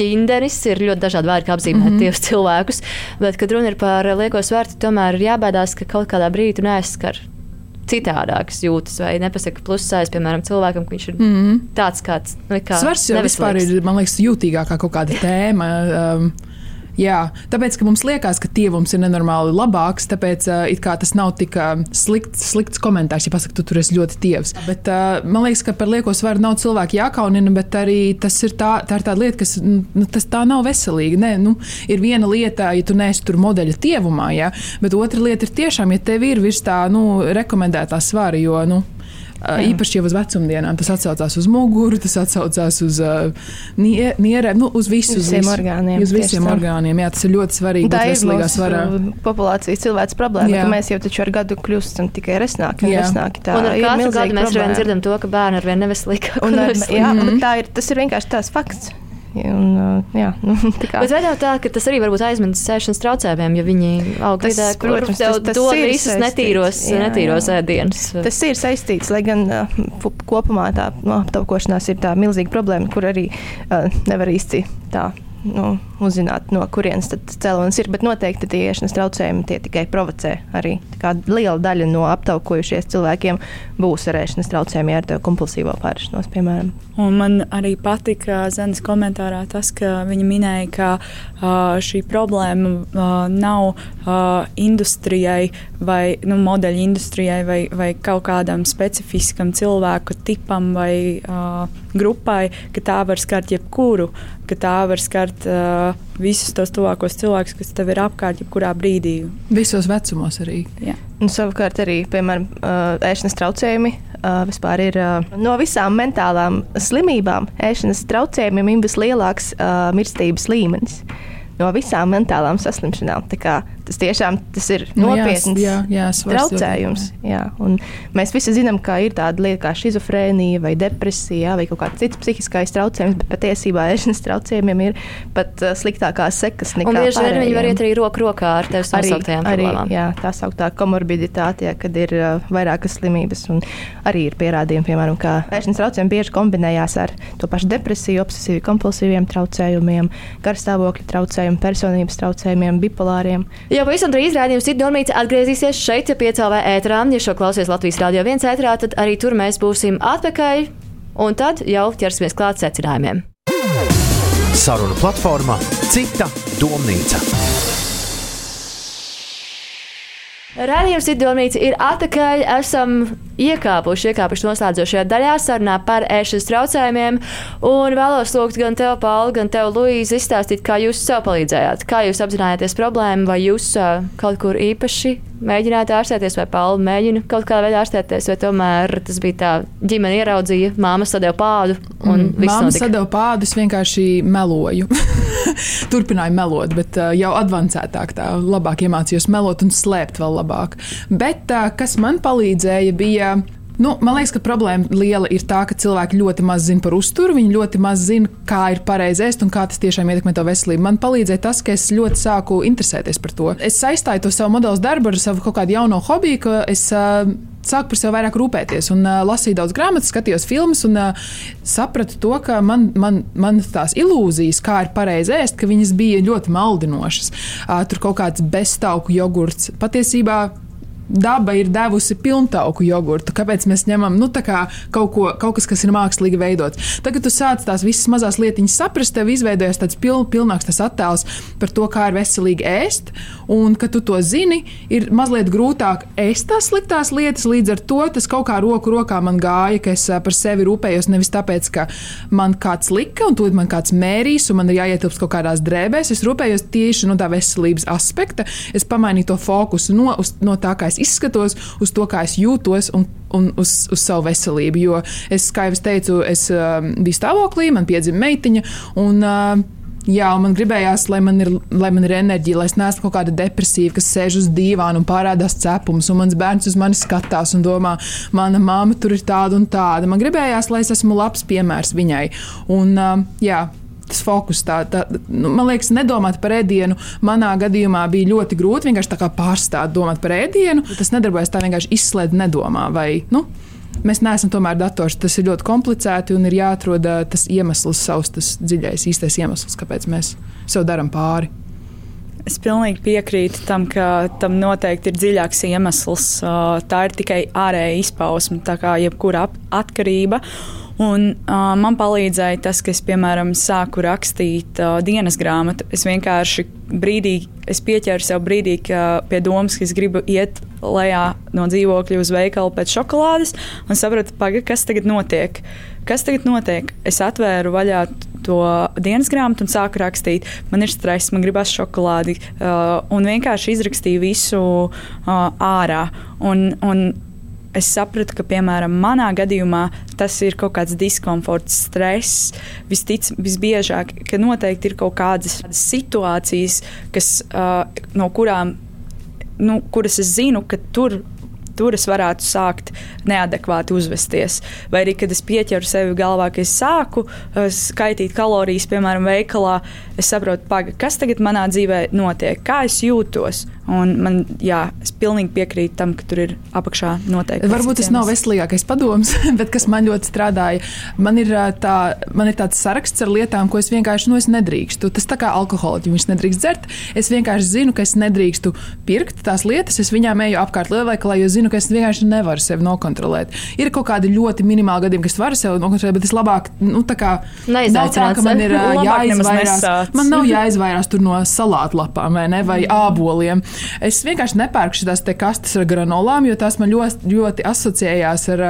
ģinderis, ir ļoti dažādi vārdi, kā apzīmēt mm -hmm. tievs cilvēkus. Bet, kad runa ir par lieko svaru, tomēr ir jābaidās, ka kaut kādā brīdī neaizskar citādākas jūtas, vai nepasaka plussais, piemēram, cilvēkam, ka viņš ir mm -hmm. tāds kāds. Nu, kā Svars jau vispār ir, man liekas, jūtīgākā kaut kāda tēma. Um, Jā, tāpēc, ka mums liekas, ka tievums ir nenormāli labāks, tāpēc uh, tas nav tik uh, slikts, slikts komentārs, ja pasakā, tu tur esi ļoti tievs. Bet uh, man liekas, ka par lieko svaru nav cilvēki jākaunina, bet arī tas ir, tā, tā ir tāda lieta, kas nu, tas tā nav veselīga. Nē, nu, ir viena lieta, ja tu neesi tur modeļa tievumā, ja, bet otra lieta ir tiešām, ja tev ir virs tā nu, rekomendētā svara, jo nu, Jā. Īpaši jau uz vecumdienām. Tas atsaucās uz muguru, tas atsaucās uz uh, nierēm, nu, uz visu, visiem uz visu, orgāniem. Uz visiem orgāniem. Jā, tas ir ļoti svarīgi. Tā ir veselīgā populācijas cilvēks problēma, jā. ka mēs jau taču ar gadu kļūstam tikai resnāki un resnāki. Tā un ar katru gadu mēs arvien dzirdam to, ka bērni arvien neveselīgi. Un, ar, jā, mm -hmm. tā ir, tas ir vienkārši tās fakts. Un, uh, jā, nu, Bet vai nav tā, ka tas arī var būt aizmirsts sēšanas traucējumiem, ja viņi aug vidē, kur protams, tev tas, tas dod saistīts. netīros, jā, netīros jā. ēdienus? Tas ir saistīts, lai gan uh, kopumā tā no, aptaukošanās ir tā milzīga problēma, kur arī uh, nevar īsti tā nu, uzzināt, no kurienes cēlonis ir. Bet noteikti tie iešanas traucējumi tie tikai provocē. Arī liela daļa no aptaukojušies cilvēkiem būs ar ēšanas traucējumiem, ar to kompulsīvo pārēšanos, piemēram. Un man arī patika Zemes komentārā tas, ka viņa minēja, ka uh, šī problēma uh, nav uh, industrijai vai nu, modeļu industrijai vai, vai kaut kādam specifiskam cilvēku tipam vai uh, grupai, ka tā var skart jebkuru, ka tā var skart uh, visus tos tuvākos cilvēkus, kas tev ir apkārt, jebkurā brīdī. Visos vecumos arī. Jā. Un savukārt arī, piemēram, ēšanas traucējumi vispār ir no visām mentālām slimībām. Ēšanas traucējumiem ir vislielāks mirstības līmenis no visām mentālām saslimšanām. Tas tiešām tas ir nu, nopietns jā, jā, traucējums. Jā. Jā, mēs visi zinām, ka ir tāda lieta kā schizofrēnija vai depresija vai kaut kāds cits psihiskais traucējums, bet patiesībā ēšanas traucējumiem ir pat uh, sliktākās sekas un bieži vien viņi var iet arī roku rokā ar tevis nosauktajām problēmām. Jā, tā sauktā komorbiditāte, ja, kad ir uh, vairākas slimības un arī ir pierādījumi, piemēram, ka ēšanas traucējumi bieži kombinējās ar to pašu depresiju, obsesīvi kompulsīviem traucējumiem, garstāvokļa traucējumiem, personības traucējumiem, bipolāriem. Jā, pavisam drīz rādījums ir Dormīts atgriezīsies šeit, piecēlē ētrā. Ja šo klausies Latvijas Rādio 1 ētrā, tad arī tur mēs būsim atpakaļ. Un tad jau ķersimies klāt secinājumiem. Saruna platformā Cita domnīca. Radījums Idolmīts ir atpakaļ. Esam iekāpuši, iekāpuši noslēdzošajā daļā sarunā par ēšanas traucējumiem. Un vēlos lūgt gan tev, Pauli, gan tev, Luīzi, izstāstīt, kā jūs sev palīdzējāt, kā jūs apzinājāties problēmu, vai jūs uh, kaut kur īpaši mēģināt ārstēties, vai Pauli mēģina kaut kādā veidā ārstēties, vai tomēr tas bija tā, ģimene ieraudzīja, māma sadeva pādu. Mm, māma sadeva pādu, es vienkārši meloju. Turpināju melot, bet uh, jau avansētāk, tā labāk iemācījos melot un slēpt vēl labāk. Bet uh, kas man palīdzēja, bija Nu, man liekas, ka problēma liela ir tā, ka cilvēki ļoti maz zina par uzturu, viņi ļoti maz zina, kā ir pareizi ēst un kā tas tiešām ietekmē to veselību. Man palīdzēja tas, ka es ļoti sāku interesēties par to. Es saistīju to savu modeļu darbu ar savu kaut kādu jauno hobiju, ka es uh, sāku par sevi vairāk rūpēties un uh, lasīju daudz grāmatas, skatījos filmas un uh, sapratu to, ka man, man, man tās ilūzijas, kā ir pareizi ēst, ka viņas bija ļoti maldinošas. Uh, tur kaut kāds beztauku jogurts patiesībā daba ir devusi pilntauku jogurtu. Kāpēc mēs ņemam nu, kā kaut, ko, kaut kas, kas ir mākslīgi veidots? Tagad tu sāc tās visas mazās lietiņas saprast, tev izveidojas tāds pil, pilnāks tas attēls par to, kā ir veselīgi ēst. Un, kad tu to zini, ir mazliet grūtāk ēst tās sliktās lietas. Līdz ar to tas kaut kā roku rokā man gāja, ka es par sevi rūpējos nevis tāpēc, ka man kāds lika un tūlīt man kāds mērīs un man ir jāietilpst kaut kādās drēbēs. Es rūpējos tieši no tā veselības aspekta. Es pamainīju to fokusu no, uz, no tā, kā es es izskatos, uz to, kā es jūtos un, un uz, uz savu veselību. Jo es, kā jau teicu, es uh, biju stāvoklī, man piedzima meitiņa. Un, uh, Jā, man gribējās, lai man, ir, lai man ir enerģija, lai es neesmu kaut kāda depresīva, kas sēž uz dīvāna un parādās cepums, un mans bērns uz mani skatās un domā, mana mamma tur ir tāda un tāda. Man gribējās, lai es esmu labs piemērs viņai. Un, uh, jā, tas fokus. Tā, tā, nu, man liekas, nedomāt par ēdienu manā gadījumā bija ļoti grūti. Vienkārši pārstāt domāt par ēdienu. Tas nedarbojas tā vienkārši izslēgt, nedomā. Vai, nu, Mēs neesam tomēr dators. Tas ir ļoti komplicēti un ir jāatrod tas iemesls, savs tas dziļais, īstais iemesls, kāpēc mēs sev darām pāri. Es pilnīgi piekrītu tam, ka tam noteikti ir dziļāks iemesls. Tā ir tikai ārēja izpausme, tā kā jebkura atkarība. Un, uh, man palīdzēja tas, ka es, piemēram, sāku rakstīt uh, dienas grāmatu. Es vienkārši brīdī, es pieķēru sev brīdī, ka pie domas, ka es gribu iet lejā no dzīvokļa uz veikalu pēc šokolādes, un sapratu, paga, kas tagad notiek. Kas tagad notiek? Es atvēru vaļā to dienas grāmatu un sāku rakstīt. Man ir stress, man gribās šokolādi, uh, un vienkārši izrakstīju visu uh, ārā. Un, un es sapratu, ka, piemēram, manā gadījumā tas ir kaut kāds diskomforts, stress. Vistic, visbiežāk, ka noteikti ir kaut kādas situācijas, kas, uh, no kurām, nu, kuras es zinu, ka tur tur es varētu sākt neadekvāti uzvesties. Vai arī, kad es pieķeru sevi galvā, ka es sāku skaitīt kalorijas, piemēram, veikalā, es saprotu, paga, kas tagad manā dzīvē notiek, kā es jūtos. Un man, jā, es pilnīgi piekrītu tam, ka tur ir apakšā noteikti. Varbūt tas nav veselīgākais padoms, bet kas man ļoti strādāja. Man ir, tā, man ir tāds saraksts ar lietām, ko es vienkārši nu, es nedrīkstu. Tas tā kā viņš nedrīkst dzert. Es vienkārši zinu, ka es nedrīkstu pirkt tās lietas. Es viņām eju apkārt lielveikalā, jo zinu, ka es vienkārši nevaru sevi nokontrolēt. Ir kaut kādi ļoti minimāli gadījumi, ka es varu sevi nokontrolēt, bet es labāk, nu, tā kā nav tā, ka man ir jāizvairās. Man nav jāizvairās no salātu lapām vai, ne, vai āboliem. Es vienkārši nepērku šīs kastes ar granolām, jo tās man ļoti, ļoti asociējās ar,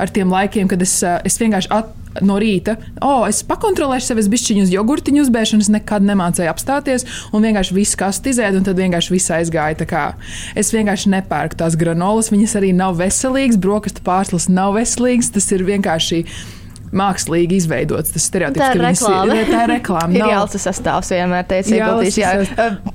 ar tiem laikiem, kad es, es vienkārši atbildēju no rīta, oh, es pakontrolēšu sevi, bišķiņu uz jogurtiņu uzbēšanu, es nekad nemācīju apstāties, un vienkārši viss kastizēt, un tad vienkārši viss aizgāja. Es vienkārši nepērku tās granolas, viņas arī nav veselīgas, brokastu pārslas nav veselīgas, tas ir vienkārši mākslīgi izveidots tas stereotips. Tā ir reklāma. Ir, tā ir reklāma. ir jālsa sastāvs vienmēr teica, ieguldījis. Jā,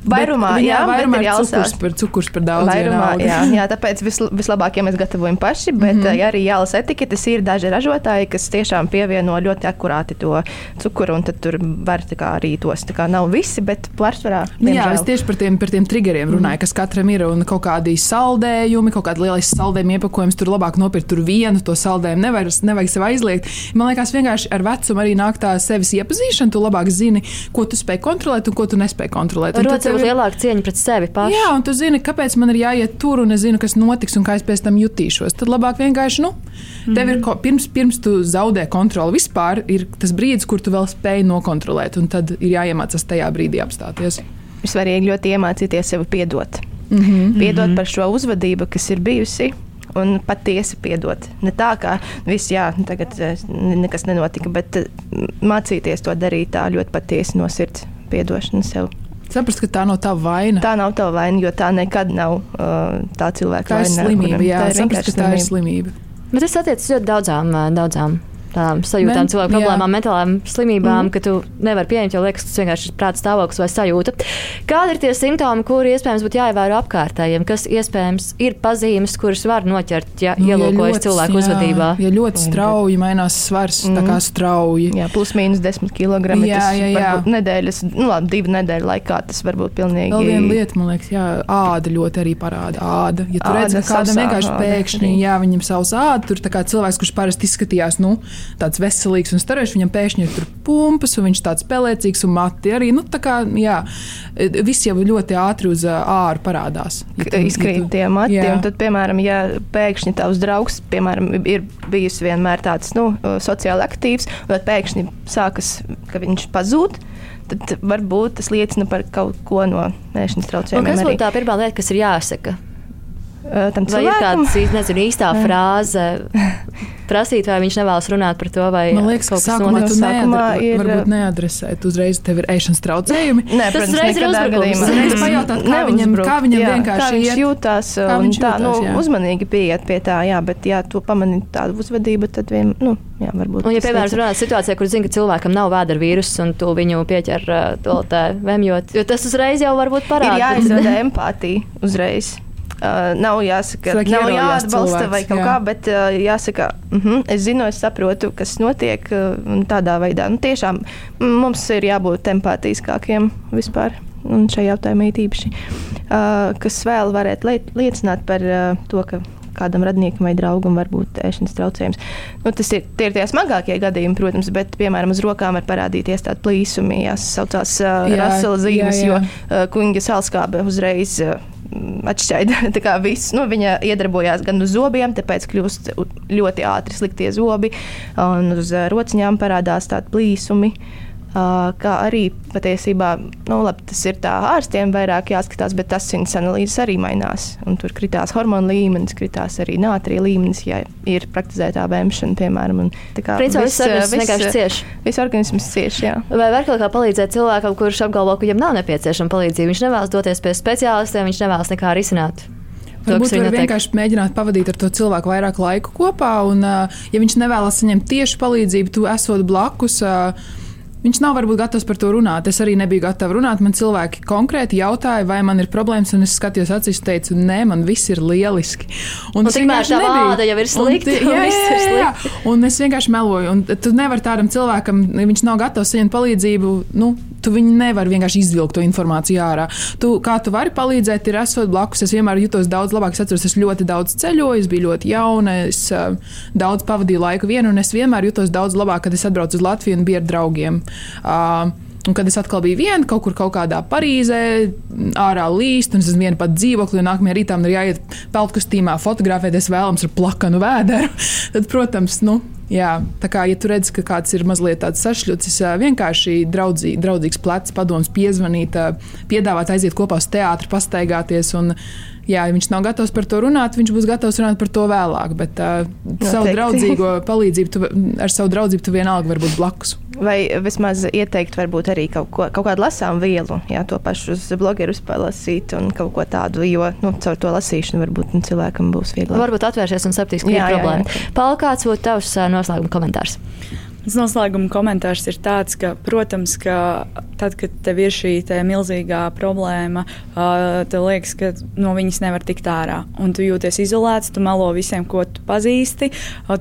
vairumā, bet, jā, vairumā ir cukurs par, cukurs par daudz. Vairumā, jā, jā, tāpēc vis, vislabāk, ja mēs gatavojam paši, bet mm -hmm. arī jālasa etiketes, ir daži ražotāji, kas tiešām pievieno ļoti akurāti to cukuru, un tad tur var kā, arī tos. Tā kā nav visi, bet pārsvarā. Nu, jā, es tieši par tiem, par tiem triggeriem runāju, mm kas katram ir, un kaut kādi saldējumi, kaut kāda lielais saldējuma iepakojums, tur labāk nopirkt tur vienu to saldējumu, nevajag, nevajag sev aizliegt. Man liekas, vienkārši ar vecumu arī nāk tā sevis iepazīšana. Tu labāk zini, ko tu spēj kontrolēt un ko tu nespēj kontrolēt. Rod sev ir... lielāka cieņa pret sevi pašu. Jā, un tu zini, kāpēc man ir jāiet tur un es zinu, kas notiks un kā es pēc tam jutīšos. Tad labāk vienkārši, nu, mm. tev ir pirms, pirms tu zaudē kontroli vispār, ir tas brīdis, kur tu vēl spēj nokontrolēt, un tad ir jāiemācās tajā brīdī apstāties. Ir svarīgi ļoti iemācīties sev piedot. Mm -hmm. Piedot mm -hmm. par šo uzvedību, kas ir bijusi, un patiesi piedot. Ne tā, ka viss, jā, tagad eh, nekas nenotika, bet eh, mācīties to darīt tā ļoti patiesi no sirds piedošana sev. Saprast, ka tā nav tā vaina. Tā nav tā vaina, jo tā nekad nav uh, tā cilvēka tā vaina. Tā ir slimība, jā, tā ir saprast, ka tā ir slimība. Bet tas attiecas ļoti daudzām, daudzām tādām sajūtām, Men, cilvēku problēmām, jā. mentālām slimībām, mm. ka tu nevari pieņemt, jo liekas, tas vienkārši ir prāta stāvoklis vai sajūta. Kādi ir tie simptomi, kuri iespējams būtu jāievēro apkārtējiem, kas iespējams ir pazīmes, kuras var noķert, ja nu, ielūkojas ja cilvēku jā, uzvedībā? Ja ļoti strauji mainās svars, mm. tā kā strauji. Jā, plus mīnus 10 kg. Jā, jā, jā. Nedēļas, nu labi, divu nedēļu laikā tas var būt pilnīgi. Vēl viena lieta, man liekas, jā, āda ļoti arī parāda. Āda. Ja tu redzi, ka kādam vienkārši pēkšņi, jā, viņam savs āda, tur tā kā cilvēks, kurš parasti izskatījās, nu, tāds veselīgs un starošs, viņam pēkšņi ir pumpas, un viņš tāds spēlēcīgs un mati arī. Nu, kā, jā, viss jau ļoti ātri uz āru parādās. Ja Izkrīt ja tie mati, jā. un tad, piemēram, ja pēkšņi tavs draugs, piemēram, ir bijis vienmēr tāds nu, sociāli aktīvs, un tad pēkšņi sākas, ka viņš pazūd tad varbūt tas liecina par kaut ko no ēšanas traucējumiem. Kas būtu tā pirmā lieta, kas ir jāsaka? Tam vai ir kāda nezinu, īstā frāze, prasīt, vai viņš nevēlas runāt par to, vai Man liekas, ka sākumā tu neadre, ir... varbūt neadresēt, uzreiz tev ir ēšanas traucējumi. Nē, tas uzreiz ir uzbrukums. Uzreiz pajautāt, kā viņam, kā viņam jā, vienkārši kā viņš jūtās, kā viņš tā, jūtās, nu, jā. uzmanīgi pieiet pie tā, jā, bet ja tu pamani tādu uzvedību, tad vien, nu, jā, varbūt. Un, ja, piemēram, runāt situācijā, kur zina, ka cilvēkam nav vēdera vīrus un tu viņu pieķer to tā vemjot, jo tas uzreiz jau varbūt parāda. Ir jāizrada empātija uzreiz. Uh, nav jāsaka, Cilvēki nav jāatbalsta cilvēks, vai kaut jā. kā, bet uh, jāsaka, uh -huh, es zinu, es saprotu, kas notiek uh, tādā veidā. Nu, tiešām mums ir jābūt empātiskākiem vispār. Un šajā jautājumā īpaši, uh, kas vēl varētu liecināt par uh, to, ka kādam radniekam vai draugam var būt ēšanas traucējums. Nu, tas ir tie, ir tie smagākie gadījumi, protams, bet, piemēram, uz rokām var parādīties tādi plīsumi, kas saucās uh, rasela zīmes, jā, jā. jo uh, kuņģa salskābe uzreiz. Uh, atšķaida visu. Nu, viņa iedarbojās gan uz zobiem, tāpēc kļūst ļoti ātri sliktie zobi, un uz rociņām parādās tādi plīsumi. Uh, kā arī patiesībā nu, labi, tas ir tā ārstiem vairāk jāskatās, bet tas viņas analīzes arī mainās. Un tur kritās hormonu līmenis, kritās arī nātrija līmenis, ja ir praktizētā vēmšana, piemēram. Un, kā, Principā viss organisms vienkārši cieš. Viss organisms cieš, jā. Vai var kaut kā palīdzēt cilvēkam, kurš apgalvo, ka viņam nav nepieciešama palīdzība? Viņš nevēlas doties pie speciālistiem, viņš nevēlas nekā risināt. Varbūt var vienkārši mēģināt pavadīt ar to cilvēku vairāk laika kopā, un, ja viņš nevēlas saņemt tieši palīdzību, tu esot blakus. Uh, Viņš nav varbūt gatavs par to runāt. Es arī nebiju gatava runāt. Man cilvēki konkrēti jautāja, vai man ir problēmas, un es skatījos acīs un teicu, nē, man viss ir lieliski. Un, un tikmēr tā vāda jau ir slikta. Un, jā, jā, jā, jā. un es vienkārši meloju. Un tu nevari tādam cilvēkam, viņš nav gatavs saņemt palīdzību, nu, tu viņu nevari vienkārši izvilkt to informāciju ārā. Tu, kā tu vari palīdzēt, ir esot blakus. Es vienmēr jutos daudz labāk. Es atceros, es ļoti daudz ceļoju, es biju ļoti jauna, es uh, daudz pavadīju laiku vienu, un es vienmēr jutos daudz labāk, kad es atbraucu uz Latviju un biju ar draugiem. Uh, Un kad es atkal biju viena kaut kur kaut kādā Parīzē, ārā līst, un es esmu viena pat dzīvoklī, un nākamajā rītā man ir jāiet peltkostīmā, fotografēties vēlams ar plakanu vēderu, tad, protams, nu, jā, tā kā, ja tu redz, ka kāds ir mazliet tāds sašļucis, vienkārši draudzī, draudzīgs plecs, padoms piezvanīt, piedāvāt aiziet kopā uz teātri, pastaigāties. Un, jā, ja viņš nav gatavs par to runāt, viņš būs gatavs runāt par to vēlāk. Bet uh, savu draudzīgo palīdzību, tu, ar savu draudzību tu vienalga vari būt blakus. Vai vismaz ieteikt, varbūt arī kaut, ko, kaut kādu lasām vielu, jā, to pašu uz blogerus palasīt un kaut ko tādu, jo nu, caur to lasīšanu varbūt nu, cilvēkam būs vieglāk. Varbūt atvērsies un sapratīs, ka ir problēma. Paldies, kāds būtu tavs noslēguma komentārs? Noslēguma komentārs ir tāds, ka, protams, ka tad, kad tev ir šī milzīgā problēma, tev liekas, ka no viņas nevar tikt ārā. Un tu jūties izolēts, tu melo visiem, ko tu pazīsti,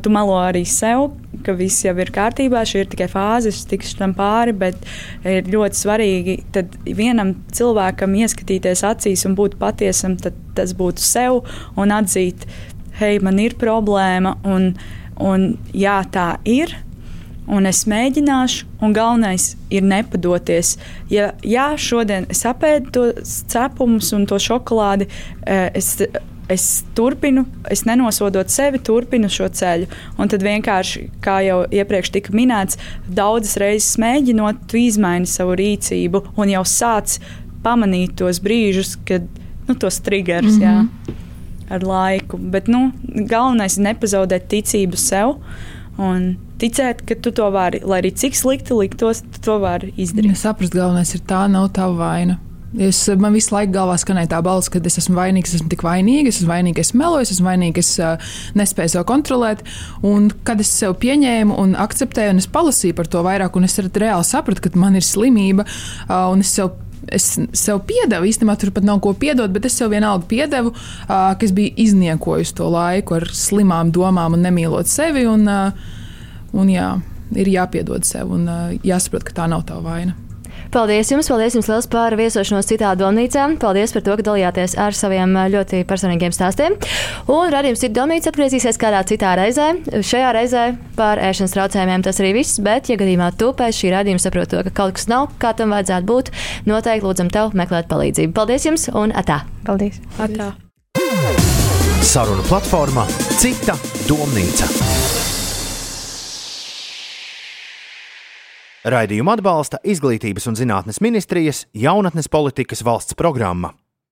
tu melo arī sev, ka viss jau ir kārtībā, šī ir tikai fāze, es tikšu tam pāri, bet ir ļoti svarīgi vienam cilvēkam ieskatīties acīs un būt patiesam, tad tas būtu sev un atzīt, hei, man ir problēma, un, un jā, tā ir un es mēģināšu, un galvenais ir nepadoties. Ja jā, šodien es apēdu to cepumus un to šokolādi, eh, es, es turpinu, es nenosodot sevi, turpinu šo ceļu. Un tad vienkārši, kā jau iepriekš tika minēts, daudzas reizes mēģinot, tu izmaini savu rīcību un jau sāc pamanīt tos brīžus, kad nu, tos triggers. Mm -hmm. jā, ar laiku. Bet nu, galvenais ir nepazaudēt ticību sev. Un ticēt, ka tu to vari, lai arī cik slikti liktos, tu to vari izdarīt. Ja saprast, galvenais ir tā, nav tava vaina. Es, man visu laiku galvā skanēja tā balss, ka es esmu vainīgs, es esmu tik vainīgs, es esmu vainīgs, es meloju, es esmu vainīgs, es uh, nespēju sev kontrolēt. Un kad es sev pieņēmu un akceptēju, un es palasīju par to vairāk, un es reāli sapratu, ka man ir slimība, uh, un es sev es sev piedevu, īstenībā tur pat nav ko piedot, bet es sev vienalga piedevu, uh, ka es biju izniekojusi to laiku ar slimām domām un nemīlot sevi. Un, uh, Un jā, ir jāpiedod sev un jāsaprot, ka tā nav tā vaina. Paldies jums, paldies jums liels par viesošanos citā domnīcā. Paldies par to, ka dalījāties ar saviem ļoti personīgiem stāstiem. Un radījums ir domnīca atgriezīsies kādā citā reizē. Šajā reizē par ēšanas traucējumiem tas arī viss, bet, ja gadījumā tu pēc šī radījuma saproti, to, ka kaut kas nav, kā tam vajadzētu būt, noteikti lūdzam tev meklēt palīdzību. Paldies jums un atā! Paldies! atā. Saruna platforma Cita domnīca. Raidījumu atbalsta Izglītības un zinātnes ministrijas jaunatnes politikas valsts programma.